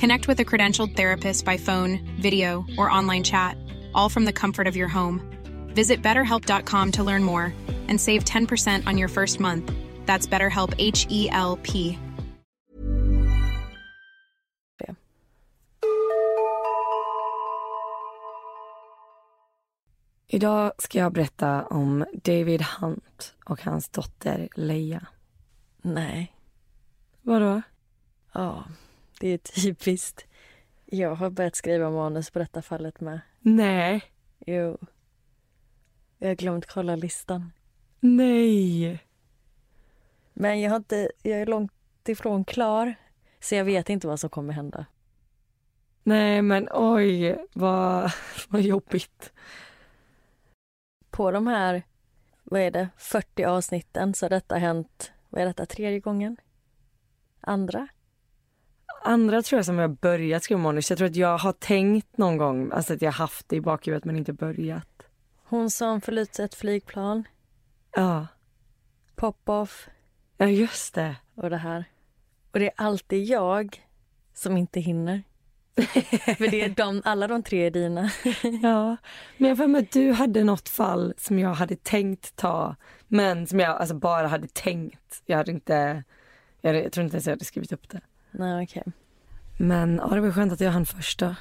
S3: Connect with a credentialed therapist by phone, video, or online chat, all from the comfort of your home. Visit betterhelp.com to learn more and save 10% on your first month. That's BetterHelp H E L P.
S1: Idag ska jag berätta om David Hunt och hans dotter Leia.
S2: Nej.
S1: Vadå?
S2: Ja, det är typiskt. Jag har börjat skriva manus på detta fallet med.
S1: Nej.
S2: Jo. Jag har glömt kolla listan.
S1: Nej.
S2: Men jag, har inte, jag är långt ifrån klar. Så jag vet inte vad som kommer hända.
S1: Nej, men oj, vad, vad jobbigt.
S2: På de här, vad är det, 40 avsnitten så har detta hänt, vad är detta, tredje gången? Andra?
S1: Andra tror jag som jag börjat skriva manus. Jag tror att jag har tänkt någon gång, alltså att jag haft det i bakhuvudet men inte börjat.
S2: Hon som förliste ett flygplan,
S1: Ja,
S2: pop-off
S1: ja just det.
S2: och det här. Och det är alltid jag som inte hinner. För det är de, alla de tre är dina.
S1: Ja, men jag får med att du hade något fall som jag hade tänkt ta, men som jag alltså bara hade tänkt. Jag hade inte, jag, jag tror inte ens jag hade skrivit upp det.
S2: Nej, okej.
S1: Men ja, det var skönt att jag hann först då.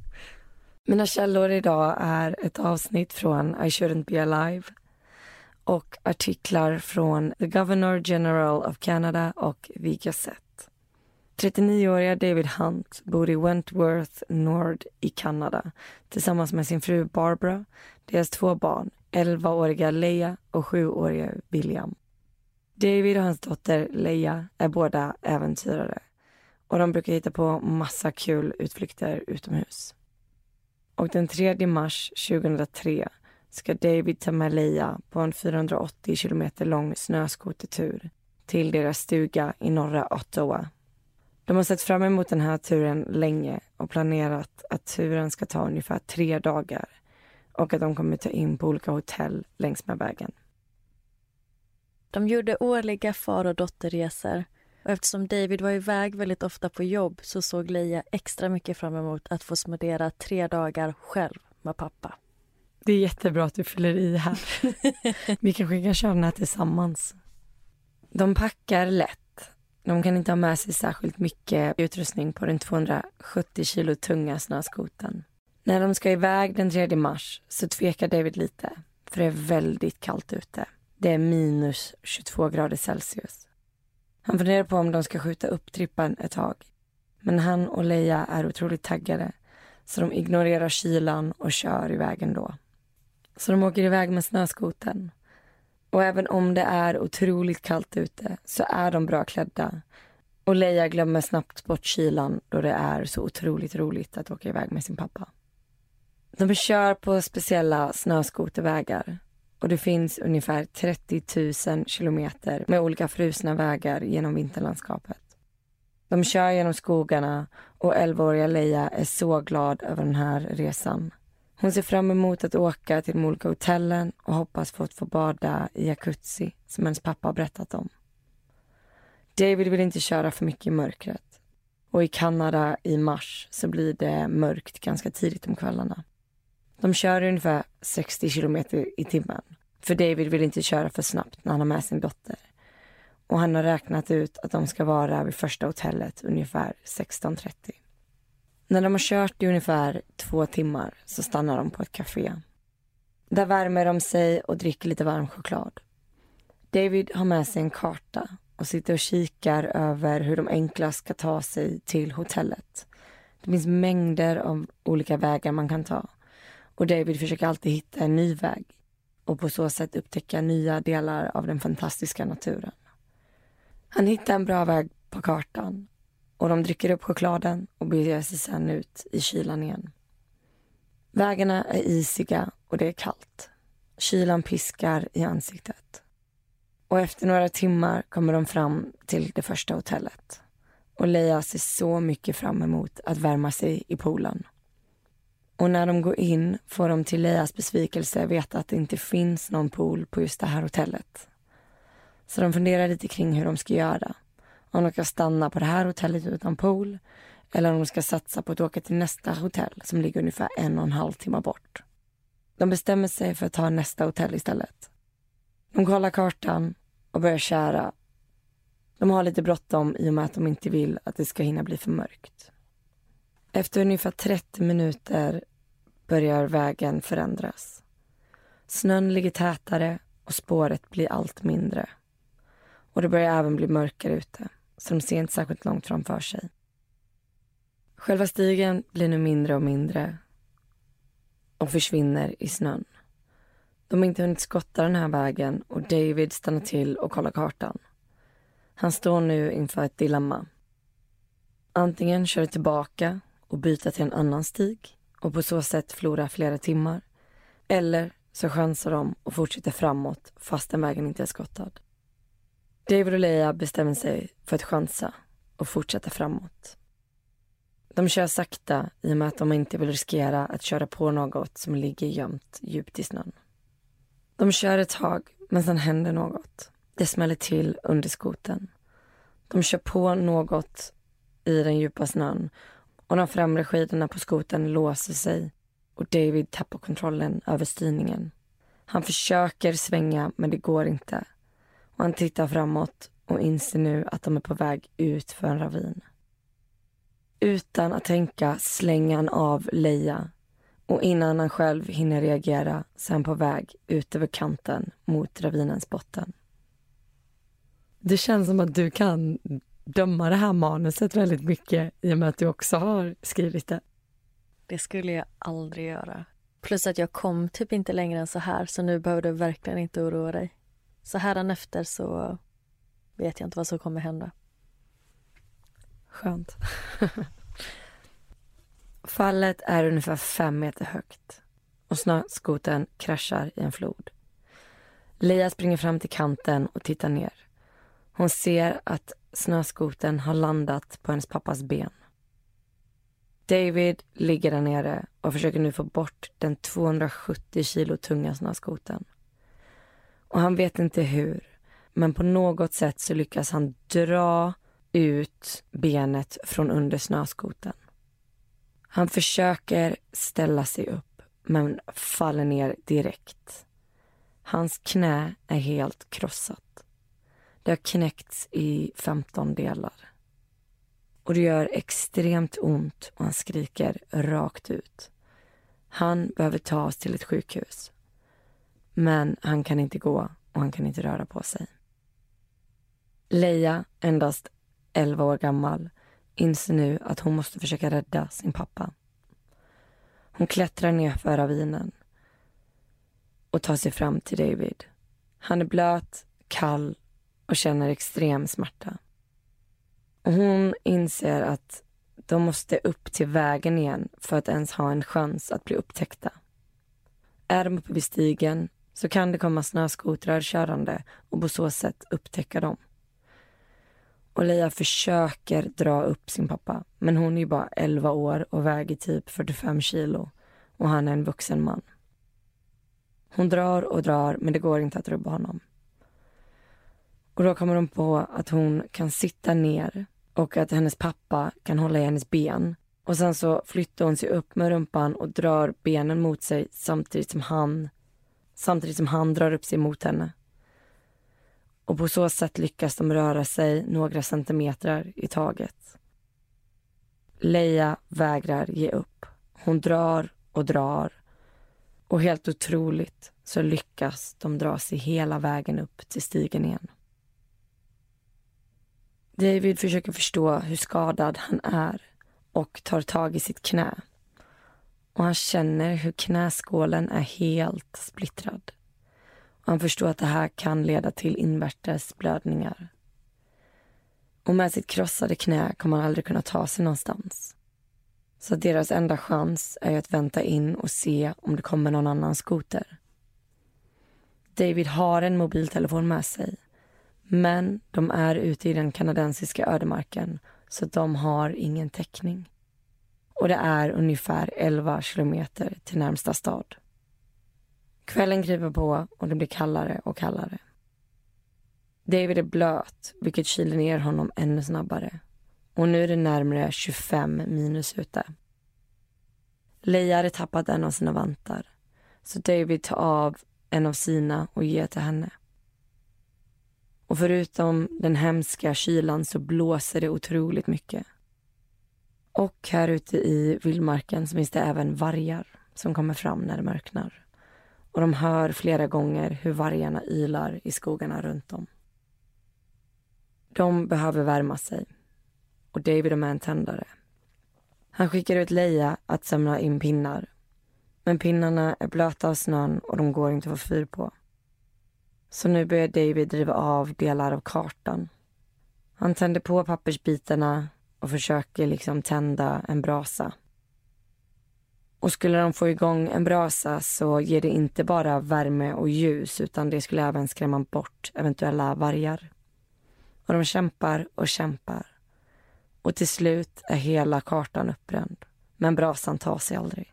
S1: Mina källor idag är ett avsnitt från I shouldn't be alive och artiklar från The Governor General of Canada och The Gazette. 39-åriga David Hunt bor i Wentworth Nord i Kanada tillsammans med sin fru Barbara, deras två barn, 11-åriga Leia och 7-åriga William. David och hans dotter Leia är båda äventyrare och de brukar hitta på massa kul utflykter utomhus. Och den 3 mars 2003 ska David ta med Leia på en 480 kilometer lång snöskotertur till deras stuga i norra Ottawa. De har sett fram emot den här turen länge och planerat att turen ska ta ungefär tre dagar och att de kommer ta in på olika hotell längs med vägen.
S2: De gjorde årliga far och dotterresor Och eftersom David var iväg väldigt ofta på jobb så såg Leia extra mycket fram emot att få smudera tre dagar själv med pappa.
S1: Det är jättebra att du fyller i här. Vi kanske kan köra den här tillsammans. De packar lätt. De kan inte ha med sig särskilt mycket utrustning på den 270 kilo tunga snöskoten. När de ska iväg den 3 mars så tvekar David lite, för det är väldigt kallt ute. Det är minus 22 grader Celsius. Han funderar på om de ska skjuta upp trippan ett tag. Men han och Leia är otroligt taggade så de ignorerar kylan och kör iväg ändå. Så de åker iväg med snöskoten. Och även om det är otroligt kallt ute så är de bra klädda. Och Leia glömmer snabbt bort kylan då det är så otroligt roligt att åka iväg med sin pappa. De kör på speciella snöskotervägar och det finns ungefär 30 000 kilometer med olika frusna vägar genom vinterlandskapet. De kör genom skogarna och 11-åriga Leia är så glad över den här resan. Hon ser fram emot att åka till de olika hotellen och hoppas få att få bada i jacuzzi som hennes pappa har berättat om. David vill inte köra för mycket i mörkret. Och i Kanada i mars så blir det mörkt ganska tidigt om kvällarna. De kör ungefär 60 kilometer i timmen. För David vill inte köra för snabbt när han har med sin dotter. Och han har räknat ut att de ska vara vid första hotellet ungefär 16.30. När de har kört i ungefär två timmar så stannar de på ett café. Där värmer de sig och dricker lite varm choklad. David har med sig en karta och sitter och kikar över hur de enklast ska ta sig till hotellet. Det finns mängder av olika vägar man kan ta och David försöker alltid hitta en ny väg och på så sätt upptäcka nya delar av den fantastiska naturen. Han hittar en bra väg på kartan och de dricker upp chokladen och beger sig sen ut i kylan igen. Vägarna är isiga och det är kallt. Kylan piskar i ansiktet. Och efter några timmar kommer de fram till det första hotellet. Och Leia ser så mycket fram emot att värma sig i poolen. Och när de går in får de till Leias besvikelse veta att det inte finns någon pool på just det här hotellet. Så de funderar lite kring hur de ska göra. Om de ska stanna på det här hotellet utan pool eller om de ska satsa på att åka till nästa hotell som ligger ungefär en och en halv timme bort. De bestämmer sig för att ta nästa hotell istället. De kollar kartan och börjar köra. De har lite bråttom i och med att de inte vill att det ska hinna bli för mörkt. Efter ungefär 30 minuter börjar vägen förändras. Snön ligger tätare och spåret blir allt mindre. Och det börjar även bli mörkare ute, så de ser inte särskilt långt framför sig. Själva stigen blir nu mindre och mindre och försvinner i snön. De har inte hunnit skotta den här vägen och David stannar till och kollar kartan. Han står nu inför ett dilemma. Antingen köra tillbaka och byta till en annan stig och på så sätt förlora flera timmar. Eller så chansar de och fortsätter framåt fastän vägen inte är skottad. David och Leia bestämmer sig för att chansa och fortsätta framåt. De kör sakta i och med att de inte vill riskera att köra på något som ligger gömt djupt i snön. De kör ett tag, men sen händer något. Det smäller till under skoten. De kör på något i den djupa snön och de främre skidorna på skoten låser sig och David tappar kontrollen över styrningen. Han försöker svänga, men det går inte. Och han tittar framåt och inser nu att de är på väg ut för en ravin. Utan att tänka slänger han av Leia och innan han själv hinner reagera så är han på väg ut över kanten mot ravinens botten. Det känns som att du kan döma det här manuset väldigt mycket i och med att du också har skrivit det.
S2: Det skulle jag aldrig göra. Plus att jag kom typ inte längre än så här så nu behöver du verkligen inte oroa dig. Så här efter så vet jag inte vad som kommer hända.
S1: Skönt. Fallet är ungefär fem meter högt och snöskoten kraschar i en flod. Leia springer fram till kanten och tittar ner. Hon ser att snöskoten har landat på hennes pappas ben. David ligger där nere och försöker nu få bort den 270 kilo tunga snöskoten. Och han vet inte hur, men på något sätt så lyckas han dra ut benet från under snöskoten. Han försöker ställa sig upp men faller ner direkt. Hans knä är helt krossat. Det har knäckts i 15 delar. Och det gör extremt ont och han skriker rakt ut. Han behöver tas till ett sjukhus. Men han kan inte gå och han kan inte röra på sig. Leia, endast 11 år gammal, inser nu att hon måste försöka rädda sin pappa. Hon klättrar ner för ravinen och tar sig fram till David. Han är blöt, kall och känner extrem smärta. Och hon inser att de måste upp till vägen igen för att ens ha en chans att bli upptäckta. Är de uppe vid stigen så kan det komma snöskotrar körande och på så sätt upptäcka dem. Och Leia försöker dra upp sin pappa, men hon är ju bara 11 år och väger typ 45 kilo och han är en vuxen man. Hon drar och drar, men det går inte att rubba honom. Och då kommer hon på att hon kan sitta ner och att hennes pappa kan hålla i hennes ben. Och sen så flyttar hon sig upp med rumpan och drar benen mot sig samtidigt som han samtidigt som han drar upp sig mot henne. Och på så sätt lyckas de röra sig några centimeter i taget. Leia vägrar ge upp. Hon drar och drar. Och helt otroligt så lyckas de dra sig hela vägen upp till stigen igen. David försöker förstå hur skadad han är och tar tag i sitt knä. Och han känner hur knäskålen är helt splittrad. Och han förstår att det här kan leda till invärtes blödningar. Och med sitt krossade knä kommer han aldrig kunna ta sig någonstans. Så deras enda chans är att vänta in och se om det kommer någon annan skoter. David har en mobiltelefon med sig men de är ute i den kanadensiska ödemarken så de har ingen täckning. Och det är ungefär 11 kilometer till närmsta stad. Kvällen kryper på och det blir kallare och kallare. David är blöt, vilket kyler ner honom ännu snabbare. Och nu är det närmare 25 minus ute. Leia hade tappat en av sina vantar. Så David tar av en av sina och ger till henne. Och förutom den hemska kylan så blåser det otroligt mycket. Och här ute i vildmarken så finns det även vargar som kommer fram när det mörknar. Och de hör flera gånger hur vargarna ylar i skogarna runt om. De behöver värma sig. Och David är med en tändare. Han skickar ut Leia att samla in pinnar. Men pinnarna är blöta av snön och de går inte att få fyr på. Så nu börjar David driva av delar av kartan. Han tänder på pappersbitarna och försöker liksom tända en brasa. Och skulle de få igång en brasa så ger det inte bara värme och ljus utan det skulle även skrämma bort eventuella vargar. Och de kämpar och kämpar. Och till slut är hela kartan uppbränd. Men brasan tar sig aldrig.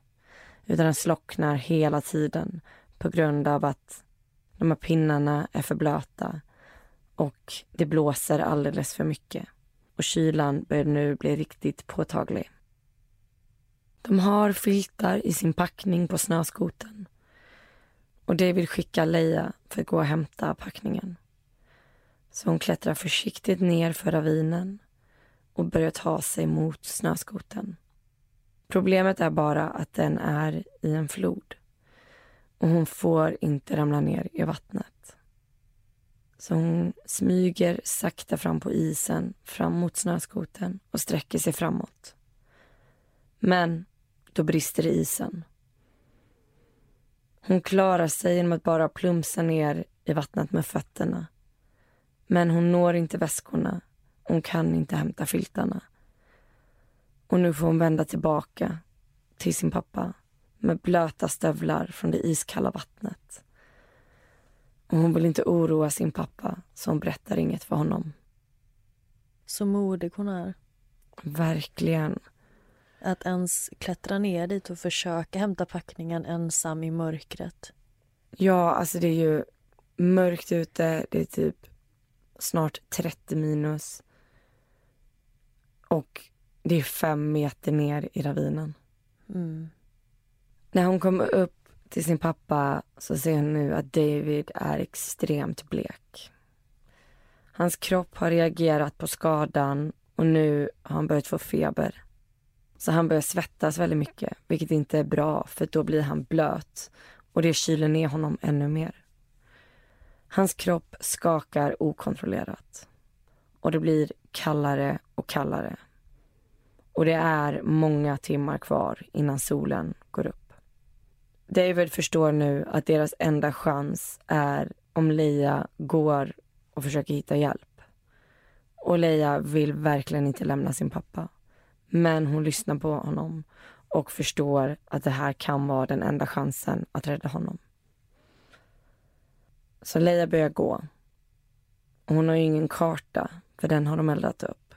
S1: Utan den slocknar hela tiden på grund av att de här pinnarna är för blöta och det blåser alldeles för mycket. Och kylan börjar nu bli riktigt påtaglig. De har filtar i sin packning på snöskoten. Och David skickar Leia för att gå och hämta packningen. Så hon klättrar försiktigt ner för ravinen och börjar ta sig mot snöskoten. Problemet är bara att den är i en flod och hon får inte ramla ner i vattnet. Så hon smyger sakta fram på isen, fram mot snöskoten och sträcker sig framåt. Men då brister det isen. Hon klarar sig genom att bara plumsa ner i vattnet med fötterna. Men hon når inte väskorna. Hon kan inte hämta filtarna. Och nu får hon vända tillbaka till sin pappa med blöta stövlar från det iskalla vattnet. Och hon vill inte oroa sin pappa, så hon berättar inget för honom.
S2: Så modig hon är.
S1: Verkligen.
S2: Att ens klättra ner dit och försöka hämta packningen ensam i mörkret.
S1: Ja, alltså det är ju mörkt ute. Det är typ snart 30 minus. Och det är fem meter ner i ravinen.
S2: Mm.
S1: När hon kommer upp till sin pappa så ser hon nu att David är extremt blek. Hans kropp har reagerat på skadan och nu har han börjat få feber. Så han börjar svettas väldigt mycket, vilket inte är bra för då blir han blöt och det kyler ner honom ännu mer. Hans kropp skakar okontrollerat och det blir kallare och kallare. Och det är många timmar kvar innan solen går upp. David förstår nu att deras enda chans är om Leia går och försöker hitta hjälp. Och Leia vill verkligen inte lämna sin pappa. Men hon lyssnar på honom och förstår att det här kan vara den enda chansen att rädda honom. Så Leia börjar gå. Hon har ju ingen karta, för den har de eldat upp.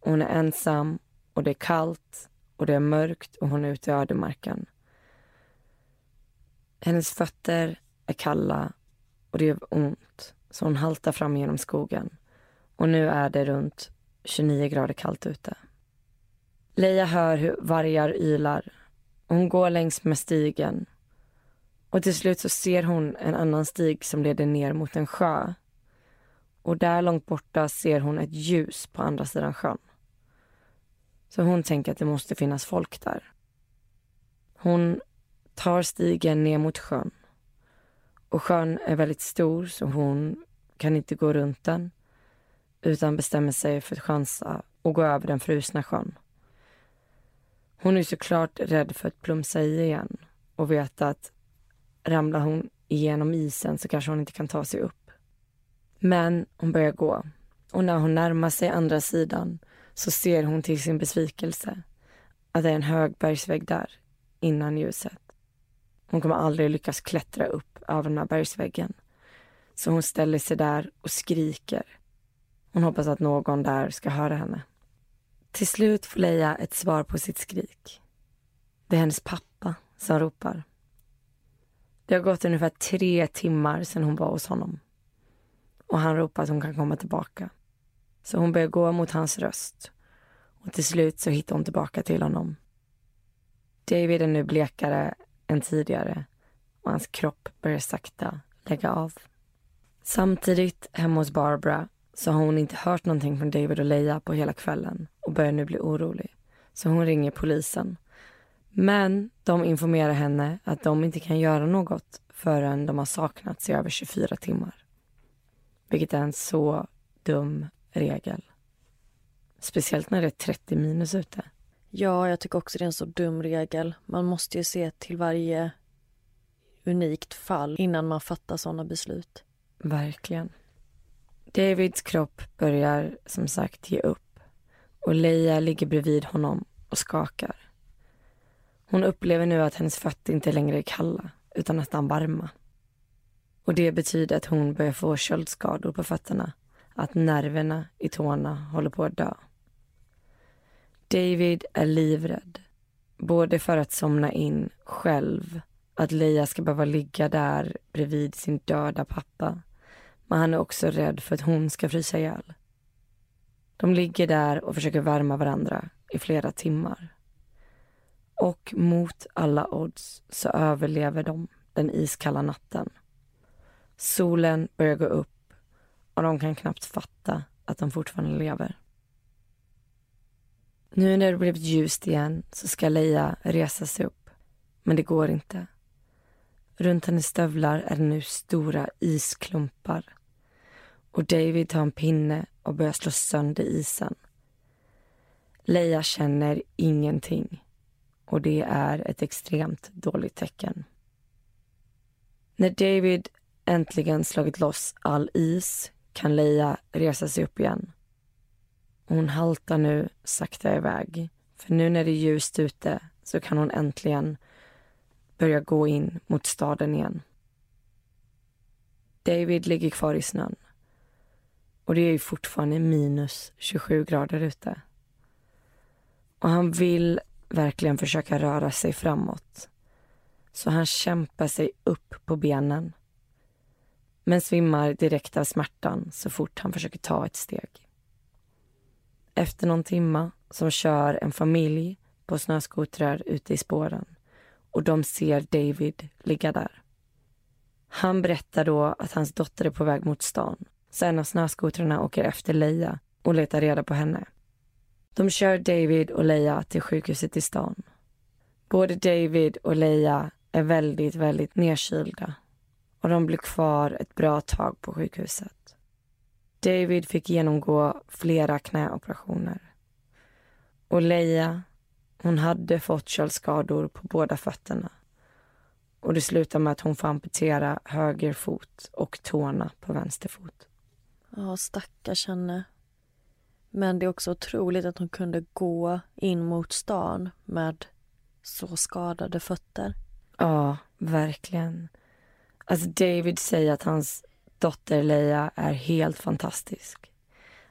S1: Hon är ensam och det är kallt och det är mörkt och hon är ute i ödemarken. Hennes fötter är kalla och det gör ont så hon haltar fram genom skogen. Och nu är det runt 29 grader kallt ute. Leia hör hur vargar ylar. Och hon går längs med stigen. Och till slut så ser hon en annan stig som leder ner mot en sjö. Och där långt borta ser hon ett ljus på andra sidan sjön. Så hon tänker att det måste finnas folk där. Hon tar stigen ner mot sjön. Och sjön är väldigt stor så hon kan inte gå runt den utan bestämmer sig för att chansa och gå över den frusna sjön. Hon är såklart rädd för att plumsa i igen och vet att ramlar hon igenom isen så kanske hon inte kan ta sig upp. Men hon börjar gå och när hon närmar sig andra sidan så ser hon till sin besvikelse att det är en hög bergsvägg där innan ljuset. Hon kommer aldrig lyckas klättra upp över den här bergsväggen. Så hon ställer sig där och skriker. Hon hoppas att någon där ska höra henne. Till slut får Leia ett svar på sitt skrik. Det är hennes pappa som ropar. Det har gått ungefär tre timmar sedan hon var hos honom. Och han ropar att hon kan komma tillbaka. Så hon börjar gå mot hans röst. Och till slut så hittar hon tillbaka till honom. David är nu blekare än tidigare och hans kropp börjar sakta lägga av. Samtidigt hemma hos Barbara så har hon inte hört någonting från David och Leia på hela kvällen och börjar nu bli orolig. Så hon ringer polisen. Men de informerar henne att de inte kan göra något förrän de har saknats i över 24 timmar. Vilket är en så dum regel. Speciellt när det är 30 minus ute.
S2: Ja, jag tycker också det är en så dum regel. Man måste ju se till varje unikt fall innan man fattar sådana beslut.
S1: Verkligen. Davids kropp börjar som sagt ge upp och Leia ligger bredvid honom och skakar. Hon upplever nu att hennes fötter inte längre är kalla utan nästan varma. Och det betyder att hon börjar få köldskador på fötterna, att nerverna i tårna håller på att dö. David är livrädd, både för att somna in själv, att Leia ska behöva ligga där bredvid sin döda pappa men han är också rädd för att hon ska frysa ihjäl. De ligger där och försöker värma varandra i flera timmar. Och mot alla odds så överlever de den iskalla natten. Solen börjar gå upp och de kan knappt fatta att de fortfarande lever. Nu när det blivit ljust igen så ska Leia resa sig upp. Men det går inte. Runt hennes stövlar är det nu stora isklumpar. Och David tar en pinne och börjar slå sönder isen. Leia känner ingenting. Och det är ett extremt dåligt tecken. När David äntligen slagit loss all is kan Leia resa sig upp igen. Hon haltar nu sakta iväg. För nu när det är ljust ute så kan hon äntligen börja gå in mot staden igen. David ligger kvar i snön. Och det är ju fortfarande minus 27 grader ute. Och han vill verkligen försöka röra sig framåt. Så han kämpar sig upp på benen. Men svimmar direkt av smärtan så fort han försöker ta ett steg. Efter någon timma som kör en familj på snöskotrar ute i spåren och de ser David ligga där. Han berättar då att hans dotter är på väg mot stan. Så en av snöskotrarna åker efter Leia och letar reda på henne. De kör David och Leia till sjukhuset i stan. Både David och Leia är väldigt, väldigt nedkylda och de blir kvar ett bra tag på sjukhuset. David fick genomgå flera knäoperationer. Och Leia, hon hade fått köldskador på båda fötterna. Och det slutar med att hon får amputera höger fot och tårna på vänster fot.
S2: Ja, stackars henne. Men det är också otroligt att hon kunde gå in mot stan med så skadade fötter.
S1: Ja, verkligen. Alltså David säger att hans dotter Leia är helt fantastisk.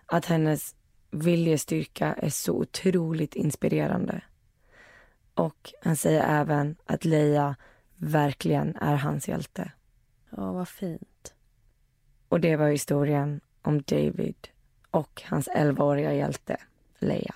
S1: Att hennes viljestyrka är så otroligt inspirerande. Och han säger även att Leia verkligen är hans hjälte.
S2: Ja, vad fint.
S1: Och det var historien om David och hans 11-åriga hjälte Leia.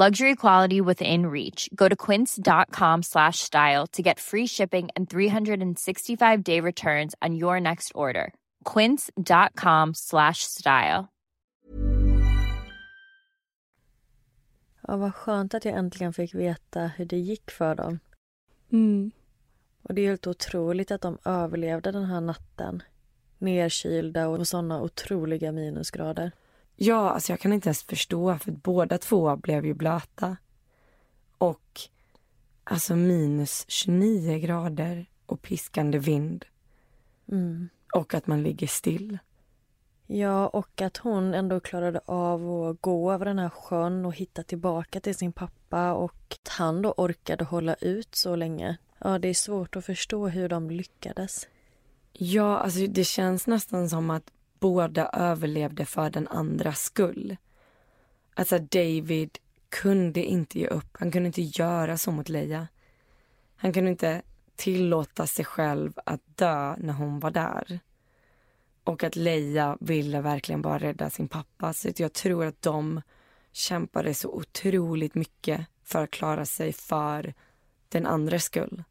S4: Luxury quality within reach. Go to quince.com slash style to get free shipping and 365 day returns on your next order. Quince.com slash style.
S2: Ja, vad skönt att jag äntligen fick veta hur det gick för dem.
S1: Mm.
S2: Och det är helt otroligt att de överlevde den här natten. Nerkylda och sådana otroliga minusgrader.
S1: Ja, alltså jag kan inte ens förstå för båda två blev ju blöta. Och alltså minus 29 grader och piskande vind.
S2: Mm.
S1: Och att man ligger still.
S2: Ja, och att hon ändå klarade av att gå över den här sjön och hitta tillbaka till sin pappa och att han då orkade hålla ut så länge. Ja, det är svårt att förstå hur de lyckades.
S1: Ja, alltså det känns nästan som att båda överlevde för den andras skull. Alltså David kunde inte ge upp. Han kunde inte göra så mot Leia. Han kunde inte tillåta sig själv att dö när hon var där. Och att Leia ville verkligen bara rädda sin pappa. Så jag tror att de kämpade så otroligt mycket för att klara sig för den andres skull.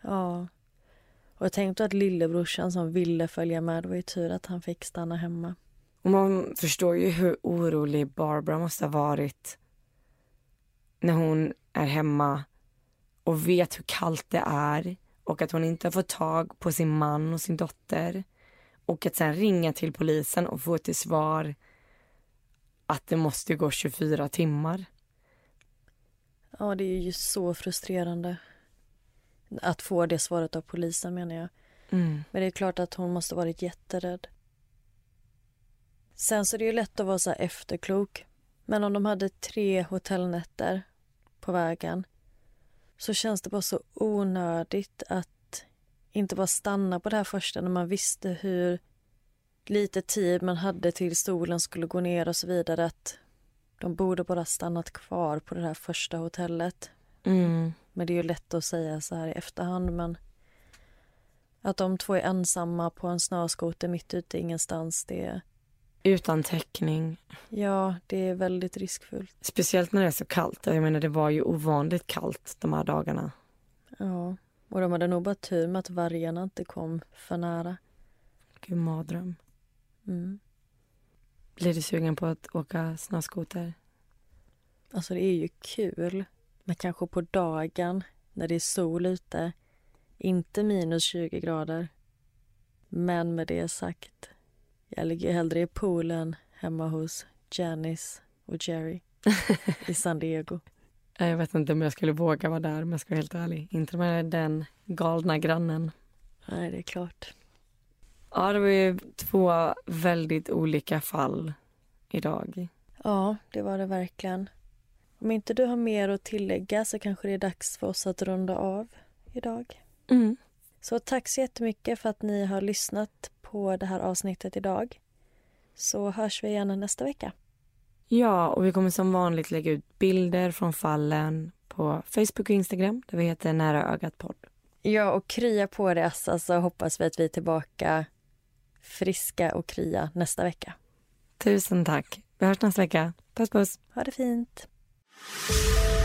S2: Ja. Och jag tänkte att lillebrorsan som ville följa med, det var ju tur att han fick stanna hemma.
S1: Och man förstår ju hur orolig Barbara måste ha varit när hon är hemma och vet hur kallt det är och att hon inte har fått tag på sin man och sin dotter och att sen ringa till polisen och få till svar att det måste gå 24 timmar.
S2: Ja, det är ju så frustrerande. Att få det svaret av polisen menar jag.
S1: Mm.
S2: Men det är klart att hon måste varit jätterädd. Sen så är det ju lätt att vara så efterklok. Men om de hade tre hotellnätter på vägen så känns det bara så onödigt att inte bara stanna på det här första när man visste hur lite tid man hade till solen skulle gå ner och så vidare. Att de borde bara stannat kvar på det här första hotellet.
S1: Mm.
S2: Men det är ju lätt att säga så här i efterhand men att de två är ensamma på en snöskoter mitt ute i ingenstans det
S1: Utan täckning.
S2: Ja, det är väldigt riskfullt.
S1: Speciellt när det är så kallt. Jag menar det var ju ovanligt kallt de här dagarna.
S2: Ja, och de hade nog bara tur med att vargarna inte kom för nära.
S1: Gud, mardröm.
S2: Mm.
S1: Blir du sugen på att åka snöskoter?
S2: Alltså det är ju kul, men kanske på dagen när det är sol ute. Inte minus 20 grader. Men med det sagt, jag ligger hellre i poolen hemma hos Janice och Jerry i San Diego.
S1: Jag vet inte om jag skulle våga vara där om jag ska vara helt ärlig. Inte med den galna grannen.
S2: Nej, det är klart.
S1: Ja, det var ju två väldigt olika fall idag.
S2: Ja, det var det verkligen. Om inte du har mer att tillägga så kanske det är dags för oss att runda av idag.
S1: Mm.
S2: Så tack så jättemycket för att ni har lyssnat på det här avsnittet idag. Så hörs vi igen nästa vecka.
S1: Ja, och vi kommer som vanligt lägga ut bilder från fallen på Facebook och Instagram där vi heter Nära ögat podd.
S2: Ja, och krya på det så hoppas vi att vi är tillbaka friska och krya nästa vecka.
S1: Tusen tack. Vi hörs nästa vecka. Puss puss.
S2: Ha det fint. Thank you.